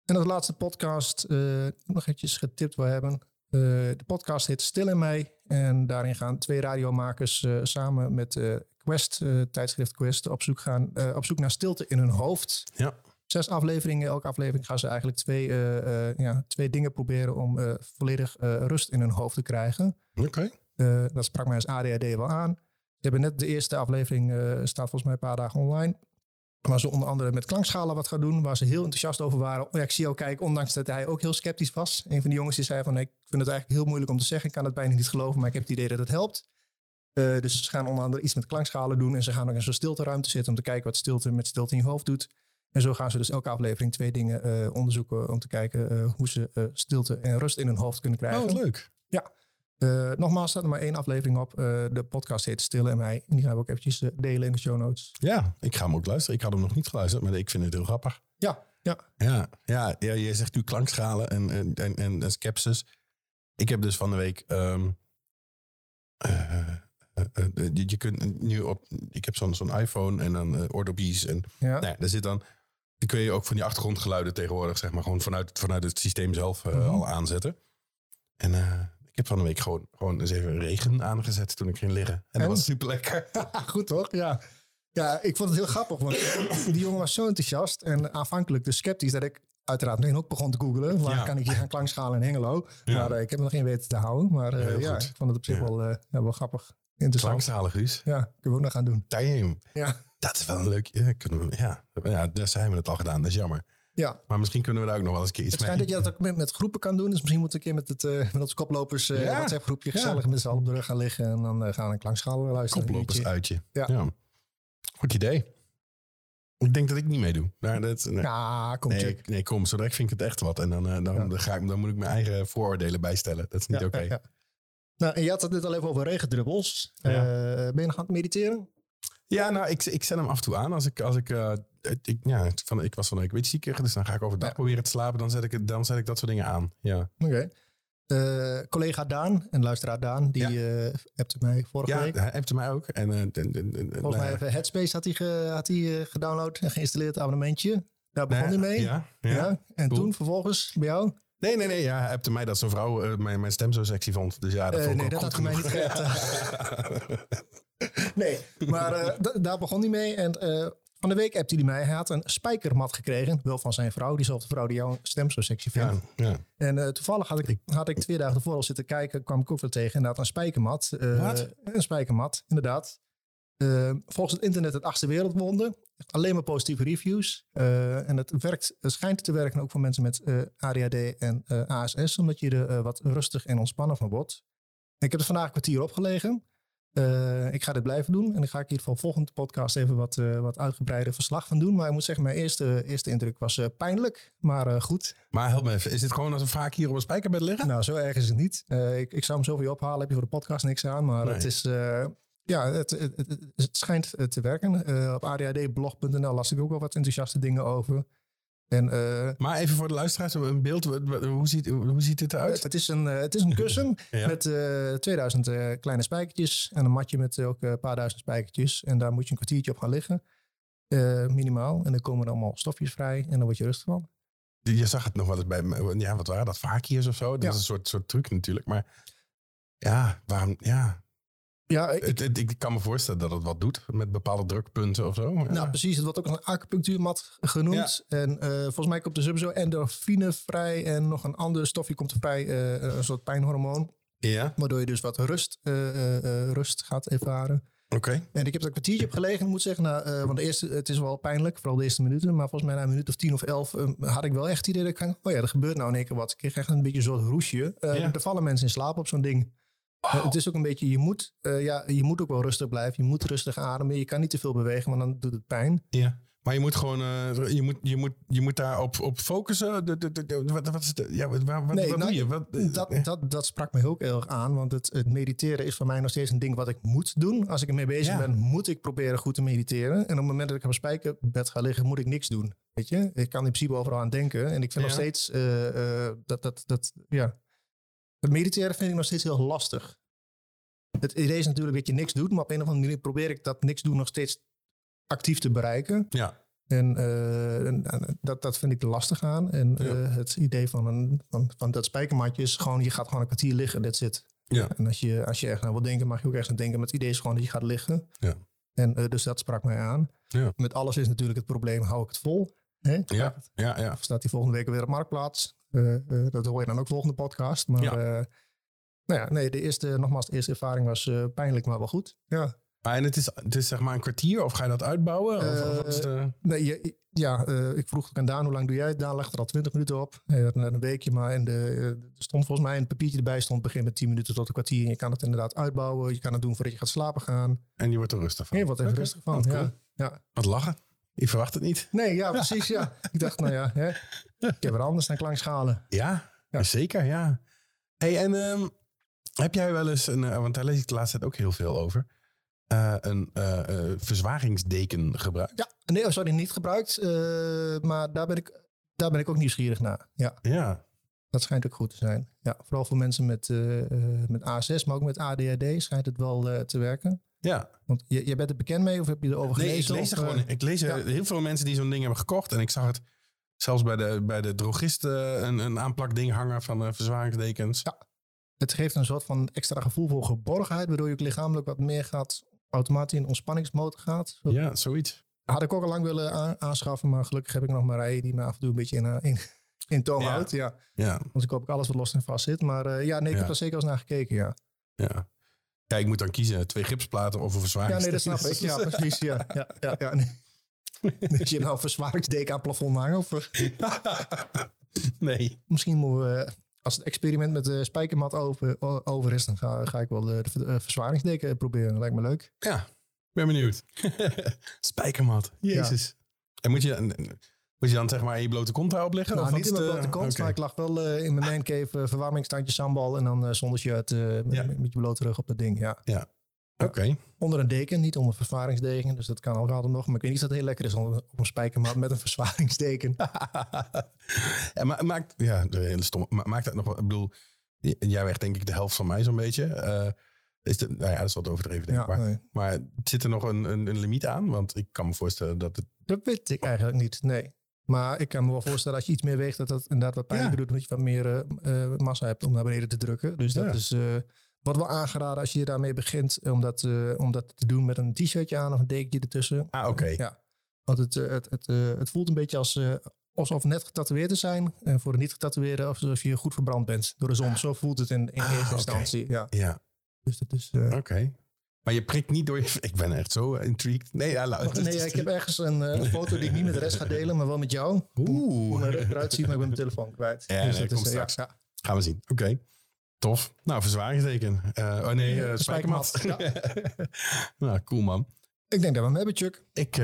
En als laatste podcast, eh, nog eventjes getipt wil hebben. Eh, de podcast heet Stil in mij. En daarin gaan twee radiomakers eh, samen met eh, Quest, eh, tijdschrift Quest, op zoek, gaan, eh, op zoek naar stilte in hun hoofd. Ja. Zes afleveringen. Elke aflevering gaan ze eigenlijk twee, eh, ja, twee dingen proberen om volledig rust in hun hoofd te krijgen. Oké. Dat sprak mij als ADHD wel aan. Ze hebben net de eerste aflevering, eh, staat volgens mij een paar dagen online. Waar ze onder andere met klankschalen wat gaan doen. Waar ze heel enthousiast over waren. Ja, ik zie jou kijken, ondanks dat hij ook heel sceptisch was. Een van die jongens die zei van, ik vind het eigenlijk heel moeilijk om te zeggen. Ik kan het bijna niet geloven, maar ik heb het idee dat het helpt. Eh, dus ze gaan onder andere iets met klankschalen doen. En ze gaan ook in zo'n stilteruimte zitten om te kijken wat stilte met stilte in je hoofd doet. En zo gaan ze dus elke aflevering twee dingen eh, onderzoeken om te kijken eh, hoe ze stilte en rust in hun hoofd kunnen krijgen. Oh, leuk. Eh, nogmaals, staat er maar één aflevering op. De podcast heet Stille en mij. En die gaan we ook eventjes delen in de show notes. Ja, ik ga hem ook luisteren. Ik had hem nog niet geluisterd, maar ik vind het heel grappig. Ja, ja. Ja, ja, ja je zegt nu klankschalen en, en, en, en, en skepsis. Ik heb dus van de week... ehm, eh, eh, eh, je, je kunt nu op... Ik heb zo'n zo'n iPhone en dan uh, oordobies. En ja. nou ja, daar zit dan... Dan kun je ook van die achtergrondgeluiden tegenwoordig, zeg maar, gewoon vanuit, vanuit het systeem zelf uh, Mhm. al aanzetten. En uh, ik heb van de week gewoon, gewoon eens even regen aangezet toen ik ging liggen. En, en? dat was super lekker. Goed toch? Ja. Ja, ik vond het heel grappig, want die jongen was zo enthousiast en aanvankelijk dus sceptisch dat ik uiteraard meteen ook begon te googlen. Waar ja. kan ik hier gaan klankschalen in Hengelo? Ja. Maar uh, ik heb nog geen weten te houden. Maar uh, ja, ik vond het op zich wel, uh, wel grappig. Interessant. Klankschalen, Guus. Ja, kunnen we ook nog gaan doen. Damn. Ja. Dat is wel een leuk... Ja, kunnen we, ja. ja, daar zijn we het al gedaan. Dat is jammer. Ja. Maar misschien kunnen we daar ook nog wel eens een keer iets mee. Het schijnt dat je dat ook met, met, groepen kan doen. Dus misschien moet ik een keer met, het, uh, met onze koplopers uh, ja. WhatsApp groepje gezellig ja. met z'n allen op de rug gaan liggen. En dan uh, gaan we een klankschalen luisteren. Koplopers uitje. Ja. ja. Goed idee. Ik denk dat ik niet meedoe. Nou, dat, nee. Ja, kom nee, check. nee, kom. Zodra ik vind ik het echt wat. En dan, dan, ga ik, dan moet ik mijn eigen vooroordelen bijstellen. Dat is niet oké. Okay. Nou, en je had het net al even over regendruppels. ben je nog aan het mediteren? Ja, nou, ik, ik zet hem af en toe aan. Als ik, als ik, uh, ik, ja, van, ik was van een beetje zieker, dus dan ga ik overdag ja. proberen te slapen. Dan zet, ik, dan zet ik dat soort dingen aan. Ja. Oké. Okay. Uh, collega Daan en luisteraar Daan, die ja. uh, appte mij vorige ja, week. Ja, hij appte mij ook. En, uh, Volgens mij even Headspace had hij, ge, had hij gedownload en geïnstalleerd abonnementje. Daar begon hij mee. Ja, ja. En cool. toen vervolgens bij jou? Nee, nee, nee. Ja, hij appte mij dat zijn vrouw uh, mijn, mijn stem zo sexy vond. Dus ja, dat vond ik Nee, dat had hij mij niet Nee, maar uh, daar begon hij mee. En uh, van de week appte hij mij. Hij had een spijkermat gekregen. Wel van zijn vrouw. Diezelfde vrouw die jouw stem zo sexy vindt. Ja, ja. En uh, toevallig had ik, had ik twee dagen ervoor al zitten kijken. kwam ik ook weer tegen. Inderdaad, een spijkermat. Wat? Een spijkermat, inderdaad. Volgens het internet het achtste wereldwonder. Alleen maar positieve reviews. en het, werkt, het schijnt te werken ook voor mensen met ADHD en ASS. Omdat je er wat rustig en ontspannen van wordt. Ik heb er vandaag een kwartier opgelegen. Ik ga dit blijven doen. En dan ga ik hier voor volgende podcast even wat, wat uitgebreider verslag van doen. Maar ik moet zeggen, mijn eerste, eerste indruk was pijnlijk. Maar goed. Maar help me even. Is dit gewoon als een vaak hier op een spijkerbed liggen? Nou, zo erg is het niet. ik, ik zou hem zoveel ophalen. Heb je voor de podcast niks aan. Maar nee. het is... ja, het, het, het, het, schijnt te werken. op adhdblog.nl las ik ook wel wat enthousiaste dingen over. En, uh, maar even voor de luisteraars, een beeld. Hoe ziet, hoe ziet dit eruit? Het is een, het is een kussen ja. met uh, 2000 uh, kleine spijkertjes. En een matje met ook een paar duizend spijkertjes. En daar moet je een kwartiertje op gaan liggen. eh, minimaal. En dan komen er allemaal stofjes vrij. En dan word je rustig van. Je zag het nog wel eens bij, ja, wat waren dat, vaakjes of zo? Dat Ja. is een soort, soort truc natuurlijk. Maar ja, waarom, ja. Ja, ik, Het, het- ik kan me voorstellen dat het wat doet met bepaalde drukpunten of zo. Ja. Nou, precies. Het wordt ook een acupunctuurmat genoemd. En eh, volgens mij komt er sowieso endorfine vrij. En nog een ander stofje komt er vrij. eh, een soort pijnhormoon. Ja, Waardoor je dus wat rust, eh, rust gaat ervaren. oké. En ik heb er een kwartiertje op gelegen, moet zeggen. Nou, want de eerste, het is wel pijnlijk, vooral de eerste minuten. Maar volgens mij na een minuut of tien of elf had ik wel echt het idee dat ik... Oh ja, er gebeurt nou in één keer wat. Ik kreeg echt een beetje een soort roesje. Er vallen mensen in slaap op zo'n ding. Het is ook een beetje, je moet, eh, ja, je moet ook wel rustig blijven. Je moet rustig ademen. Je kan niet te veel bewegen, want dan doet het pijn. Ja. Maar je moet gewoon, eh, je, moet, je, moet, je moet daar op, op focussen. De, de, de, de- wat, wat is de, ja, wat, wat, Nee, wat nou, doe je? Wat, eh, Dat, dat, sprak me ook heel erg aan, want het, het mediteren is voor mij nog steeds een ding wat ik moet doen. Als ik ermee bezig Ja. ben, moet ik proberen goed te mediteren. En op het moment dat ik op een spijkerbed ga liggen, moet ik niks doen. Weet je, ik kan in principe overal aan denken. En ik vind Ja. nog steeds dat, dat, dat, ja. Het mediteren vind ik nog steeds heel lastig. Het idee is natuurlijk dat je niks doet, maar op een of andere manier probeer ik dat niks doen nog steeds actief te bereiken. ja, En, eh, en- en dat, dat vind ik lastig aan. En Ja. eh, het idee van, een, van, van dat spijkermatje is gewoon, je gaat gewoon een kwartier liggen, that's it. ja, En als je, als je ergens aan wil denken, mag je ook ergens aan denken. Maar het idee is gewoon dat je gaat liggen. Ja. En eh, dus dat sprak mij aan. Ja. Met alles is natuurlijk het probleem, hou ik het vol? Hè? ja, ja, ja. Of staat die volgende week weer op Marktplaats? Eh, eh, dat hoor je dan ook volgende podcast. Maar Ja. eh, nou ja, nee, de eerste, nogmaals, de eerste ervaring was pijnlijk, maar wel goed. Ja. En het is, het is zeg maar een kwartier of ga je dat uitbouwen? Of, of de- Nee, je- ja, ik vroeg ook aan Daan hoe lang doe jij het? Daan legde er al 20 minuten op. Net een weekje, maar in de, er stond volgens mij een papiertje erbij stond begin met 10 minuten tot een kwartier. En je kan het inderdaad uitbouwen. Je kan het doen voordat je gaat slapen gaan. en je wordt er rustig van. Je wordt er rustig van. wat cool. Ja. Ja. Wat lachen. Je verwacht het niet. Nee, ja, precies. Ja. Ik dacht, nou ja, hè, ik heb er anders dan klankschalen. Ja, Ja. zeker, ja. Hey, en ehm, heb jij wel eens, een, eh, want daar lees ik de laatste tijd ook heel veel over, eh, een verzwaringsdeken gebruikt? Ja, nee, oh, sorry, niet gebruikt. maar daar ben, ik, daar ben ik ook nieuwsgierig naar. Ja, Ja, dat schijnt ook goed te zijn. Ja, vooral voor mensen met, met A6, maar ook met ADHD schijnt het wel te werken. Ja. Want je, je bent er bekend mee of heb je erover gelezen? Nee, ik lees er gewoon. eh, Ik lees ja. heel veel mensen die zo'n ding hebben gekocht. En ik zag het zelfs bij de, bij de drogist eh, een, een aanplakding hangen van eh, verzwaringsdekens. Ja. Het geeft een soort van extra gevoel voor geborgenheid, waardoor je ook lichamelijk wat meer gaat, automatisch in ontspanningsmode gaat. Zo- Ja, zoiets. Had ik ook al lang willen aanschaffen, maar gelukkig heb ik nog maar rijden die me af en toe een beetje in, eh, in, in toom Ja. houdt. Ja. Ja, Want ik hoop ik alles wat los en vast zit. Maar eh, ja, nee, ik Ja. heb er zeker eens naar gekeken, ja. ja. Ja, ik moet dan kiezen. Twee gipsplaten of een Ja, verzwaringsdeken. nee, dat snap ik. Ja, precies. Ja, ja, ja, ja nee. Moet je nou een verzwaringsdeken aan het plafond hangen? Of, eh, nee. misschien moeten we, als het experiment met de spijkermat over, over is, dan ga, ga ik wel de, de eh, verzwaringsdeken proberen. Lijkt me leuk. Ja, ben benieuwd. Spijkermat. Jezus. En moet je, moet je dan zeg maar je blote kont daarop liggen? Nou, of niet in mijn de- blote kont, maar ik lag wel eh, in mijn mancave, uh, verwarmingstandje sambal en dan eh, zonder shirt eh, met, Ja. met je blote rug op dat ding. Ja. Oké. Onder een deken, niet onder een verzwaringsdeken, dus dat kan al altijd nog. Maar ik weet niet of dat heel lekker is onder, op een spijkermat met een verzwaringsdeken. ja, maar maakt, ja, de hele stom. Maar maakt dat nog wel, ik bedoel, jij weegt denk ik de helft van mij zo'n beetje. Eh, is de, nou ja, dat is wat overdreven denk ik. Ja, maar, nee. maar zit er nog een, een, een limiet aan? Want ik kan me voorstellen dat het... Dat weet ik eigenlijk niet, nee. Maar ik kan me wel voorstellen als je iets meer weegt, dat dat inderdaad wat pijnlijker doet, omdat je wat meer eh, eh, massa hebt om naar beneden te drukken. Dus dat Ja. is, eh, wordt wel aangeraden als je daarmee begint, om dat, om dat te doen met een t-shirtje aan of een dekentje ertussen. Ah, oké. Ja. Want het, het, het, het voelt een beetje als, alsof net getatoeëerd te zijn. En voor de niet getatoeëerden, alsof je goed verbrand bent door de zon. Zo voelt het in, in Ah, eerste instantie. Ja. Ja, Dus dat is... oké. Maar je prikt niet door je... Ik ben echt zo intrigued. Nee, ja, Wacht, nee, ik heb ergens een, eh, een foto die ik niet met de rest ga delen, maar wel met jou. Hoe Oeh. mijn rug eruit ziet, maar ik ben mijn telefoon kwijt. Ja, nee, dat komt eh, straks. ja. Gaan we zien. Oké. Tof. Nou, verzwaringsdeken. Eh, oh nee, eh, Ja, spijkermat. nou, cool man. Ik denk dat we hem hebben, Chuck. Ik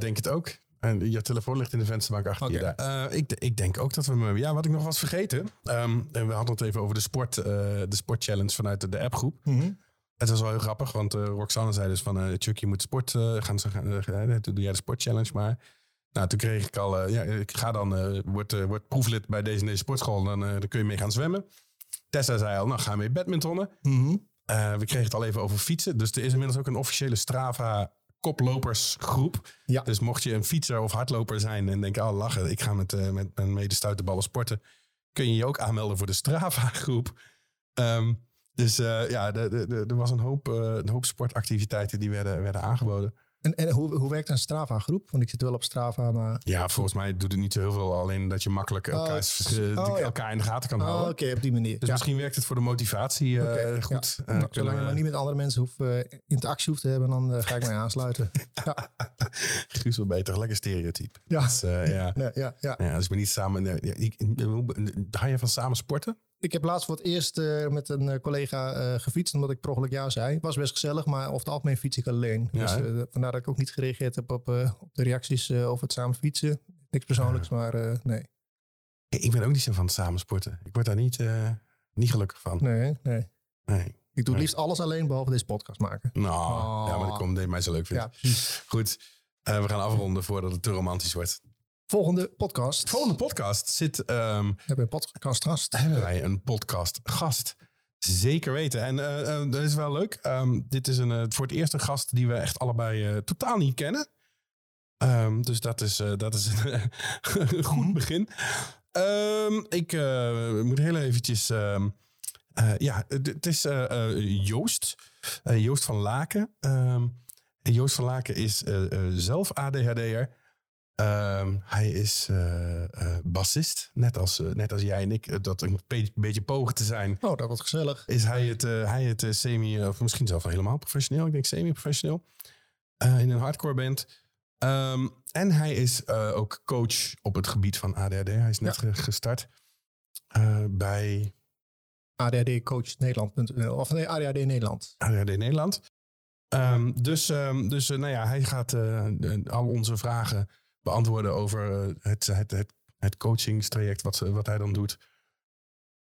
denk het ook. En je telefoon ligt in de vensterbank achter je Oké. daar. Ik, ik denk ook dat we hem hebben. Ja, wat ik nog was vergeten. Ehm, en we hadden het even over de sport, de sportchallenge vanuit de, de appgroep. Het was wel heel grappig, want eh, Roxanne zei dus van... eh Chuck, je moet sport eh, gaan... gaan toen doe jij de sportchallenge maar. Nou, toen kreeg ik al... ja, ik ga dan... word, word proeflid bij deze, deze sportschool. Dan, dan kun je mee gaan zwemmen. Tessa zei al, nou, ga mee badmintonnen. Mhm. We kregen het al even over fietsen. Dus er is inmiddels ook een officiële Strava koplopersgroep. Ja. Dus mocht je een fietser of hardloper zijn en denken, oh lachen, ik ga met, met mijn medestuiterballen sporten, kun je je ook aanmelden voor de Strava groep. Ehm, dus eh, ja, er was een hoop, eh, een hoop sportactiviteiten die werden, werden aangeboden. En, en hoe, hoe werkt een Strava-groep? Want ik zit wel op Strava, maar... Ja, volgens mij doet het niet zo heel veel, alleen dat je makkelijk Oh, elkaar, oh, ja. elkaar in de gaten kan Oh, houden. Oké, op die manier. Dus ja. misschien werkt het voor de motivatie eh, goed. ja. Nou, zolang je maar niet met andere mensen hoeft, interactie hoeft te hebben, dan ga ik mij aansluiten. ja. Guus wel beter, lekker stereotype. Ja. Dus, ja. Ja, ja, ja. Ja, dus ik ben niet samen. nee, ik- Hou je van samen sporten? Ik heb laatst voor het eerst eh, met een eh, collega eh, gefietst, omdat ik per ongeluk ja zei. Was best gezellig, maar over het algemeen fiets ik alleen. Ja, dus eh, vandaar dat ik ook niet gereageerd heb op, op de reacties over het samen fietsen. Niks persoonlijks, maar nee. Ik ben ook niet zo van het samensporten. Ik word daar niet, niet gelukkig van. Nee, nee. Nee. Ik doe het liefst alles alleen, behalve deze podcast maken. Nou, Oh. ja, maar dat komt omdat je mij zo leuk vindt. Ja. Goed, we gaan afronden voordat het te romantisch wordt. Volgende podcast. Volgende podcast zit, We hebben een hebben wij een podcast gast. Zeker weten. En eh, eh, dat is wel leuk. Ehm, dit is een, eh, voor het eerst een gast die we echt allebei totaal niet kennen. Ehm, dus dat is, dat is een, goed begin. Ik moet heel eventjes... ja, het is Joost. Joost van Laken. En Joost van Laken is zelf ADHD'er. Ehm, hij is eh, eh, bassist, net als, eh, net als jij en ik. dat een be- beetje pogen te zijn, Oh, dat wordt gezellig. is hij het, hij het semi, of misschien zelfs wel helemaal professioneel. Ik denk semi-professioneel. in een hardcore band. Ehm, en hij is ook coach op het gebied van ADHD. Hij is net ge- gestart bij ADHDcoachnederland.nl Of nee, ADHD Nederland. ADHD Nederland. Ehm, dus dus nou ja, hij gaat al onze vragen beantwoorden over eh, het, het, het, het coachingstraject wat, ze- wat hij dan doet.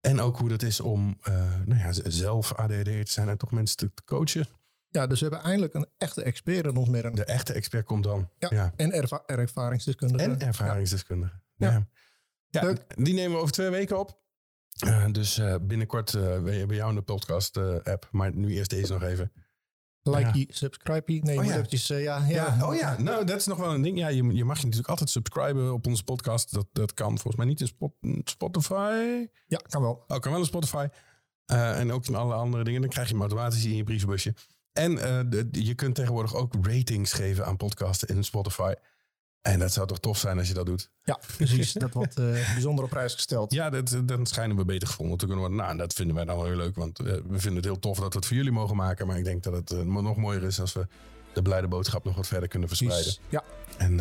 En ook hoe dat is om eh, nou ja, zelf ADHD te zijn en toch mensen te, te coachen. Ja, dus we hebben eindelijk een echte expert in ons midden. De echte expert komt dan. Ja. ja. En erva En ervaringsdeskundige. ervaringsdeskundige. Ja. Ja. Die nemen we over twee weken op. Eh, dus binnenkort eh, bij bij jou in de podcast eh, app. Maar nu eerst deze nog even. Like Ja. subscribe. Nee, Oh ja. eventjes, eh, ja, ja. Ja, oh ja, nou dat is nog wel een ding. Ja, je, je mag je natuurlijk altijd subscriben op onze podcast. Dat, dat kan volgens mij niet in Spot- Spotify. Ja, kan wel. Oh, kan wel in Spotify. Eh, en ook in alle andere dingen. Dan krijg je hem automatisch in je brievenbusje. En eh, de- je kunt tegenwoordig ook ratings geven aan podcasten in Spotify. En dat zou toch tof zijn als je dat doet. Ja, precies. dat wordt eh, bijzonder op prijs gesteld. Ja, dat, dan schijnen we beter gevonden te kunnen worden. Nou, dat vinden wij dan wel heel leuk. Want eh, we vinden het heel tof dat we het voor jullie mogen maken. Maar ik denk dat het eh, nog mooier is als we de blijde boodschap nog wat verder kunnen verspreiden. Precies. Ja, En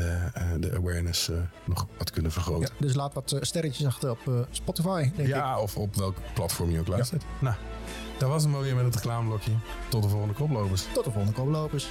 de awareness nog wat kunnen ja, vergroten. dus laat wat sterretjes achter op Spotify, denk ik. Ja, of op welk platform je ook luistert. Nou, dat was hem wel weer met het reclameblokje. Tot de volgende koplopers. Tot de volgende koplopers.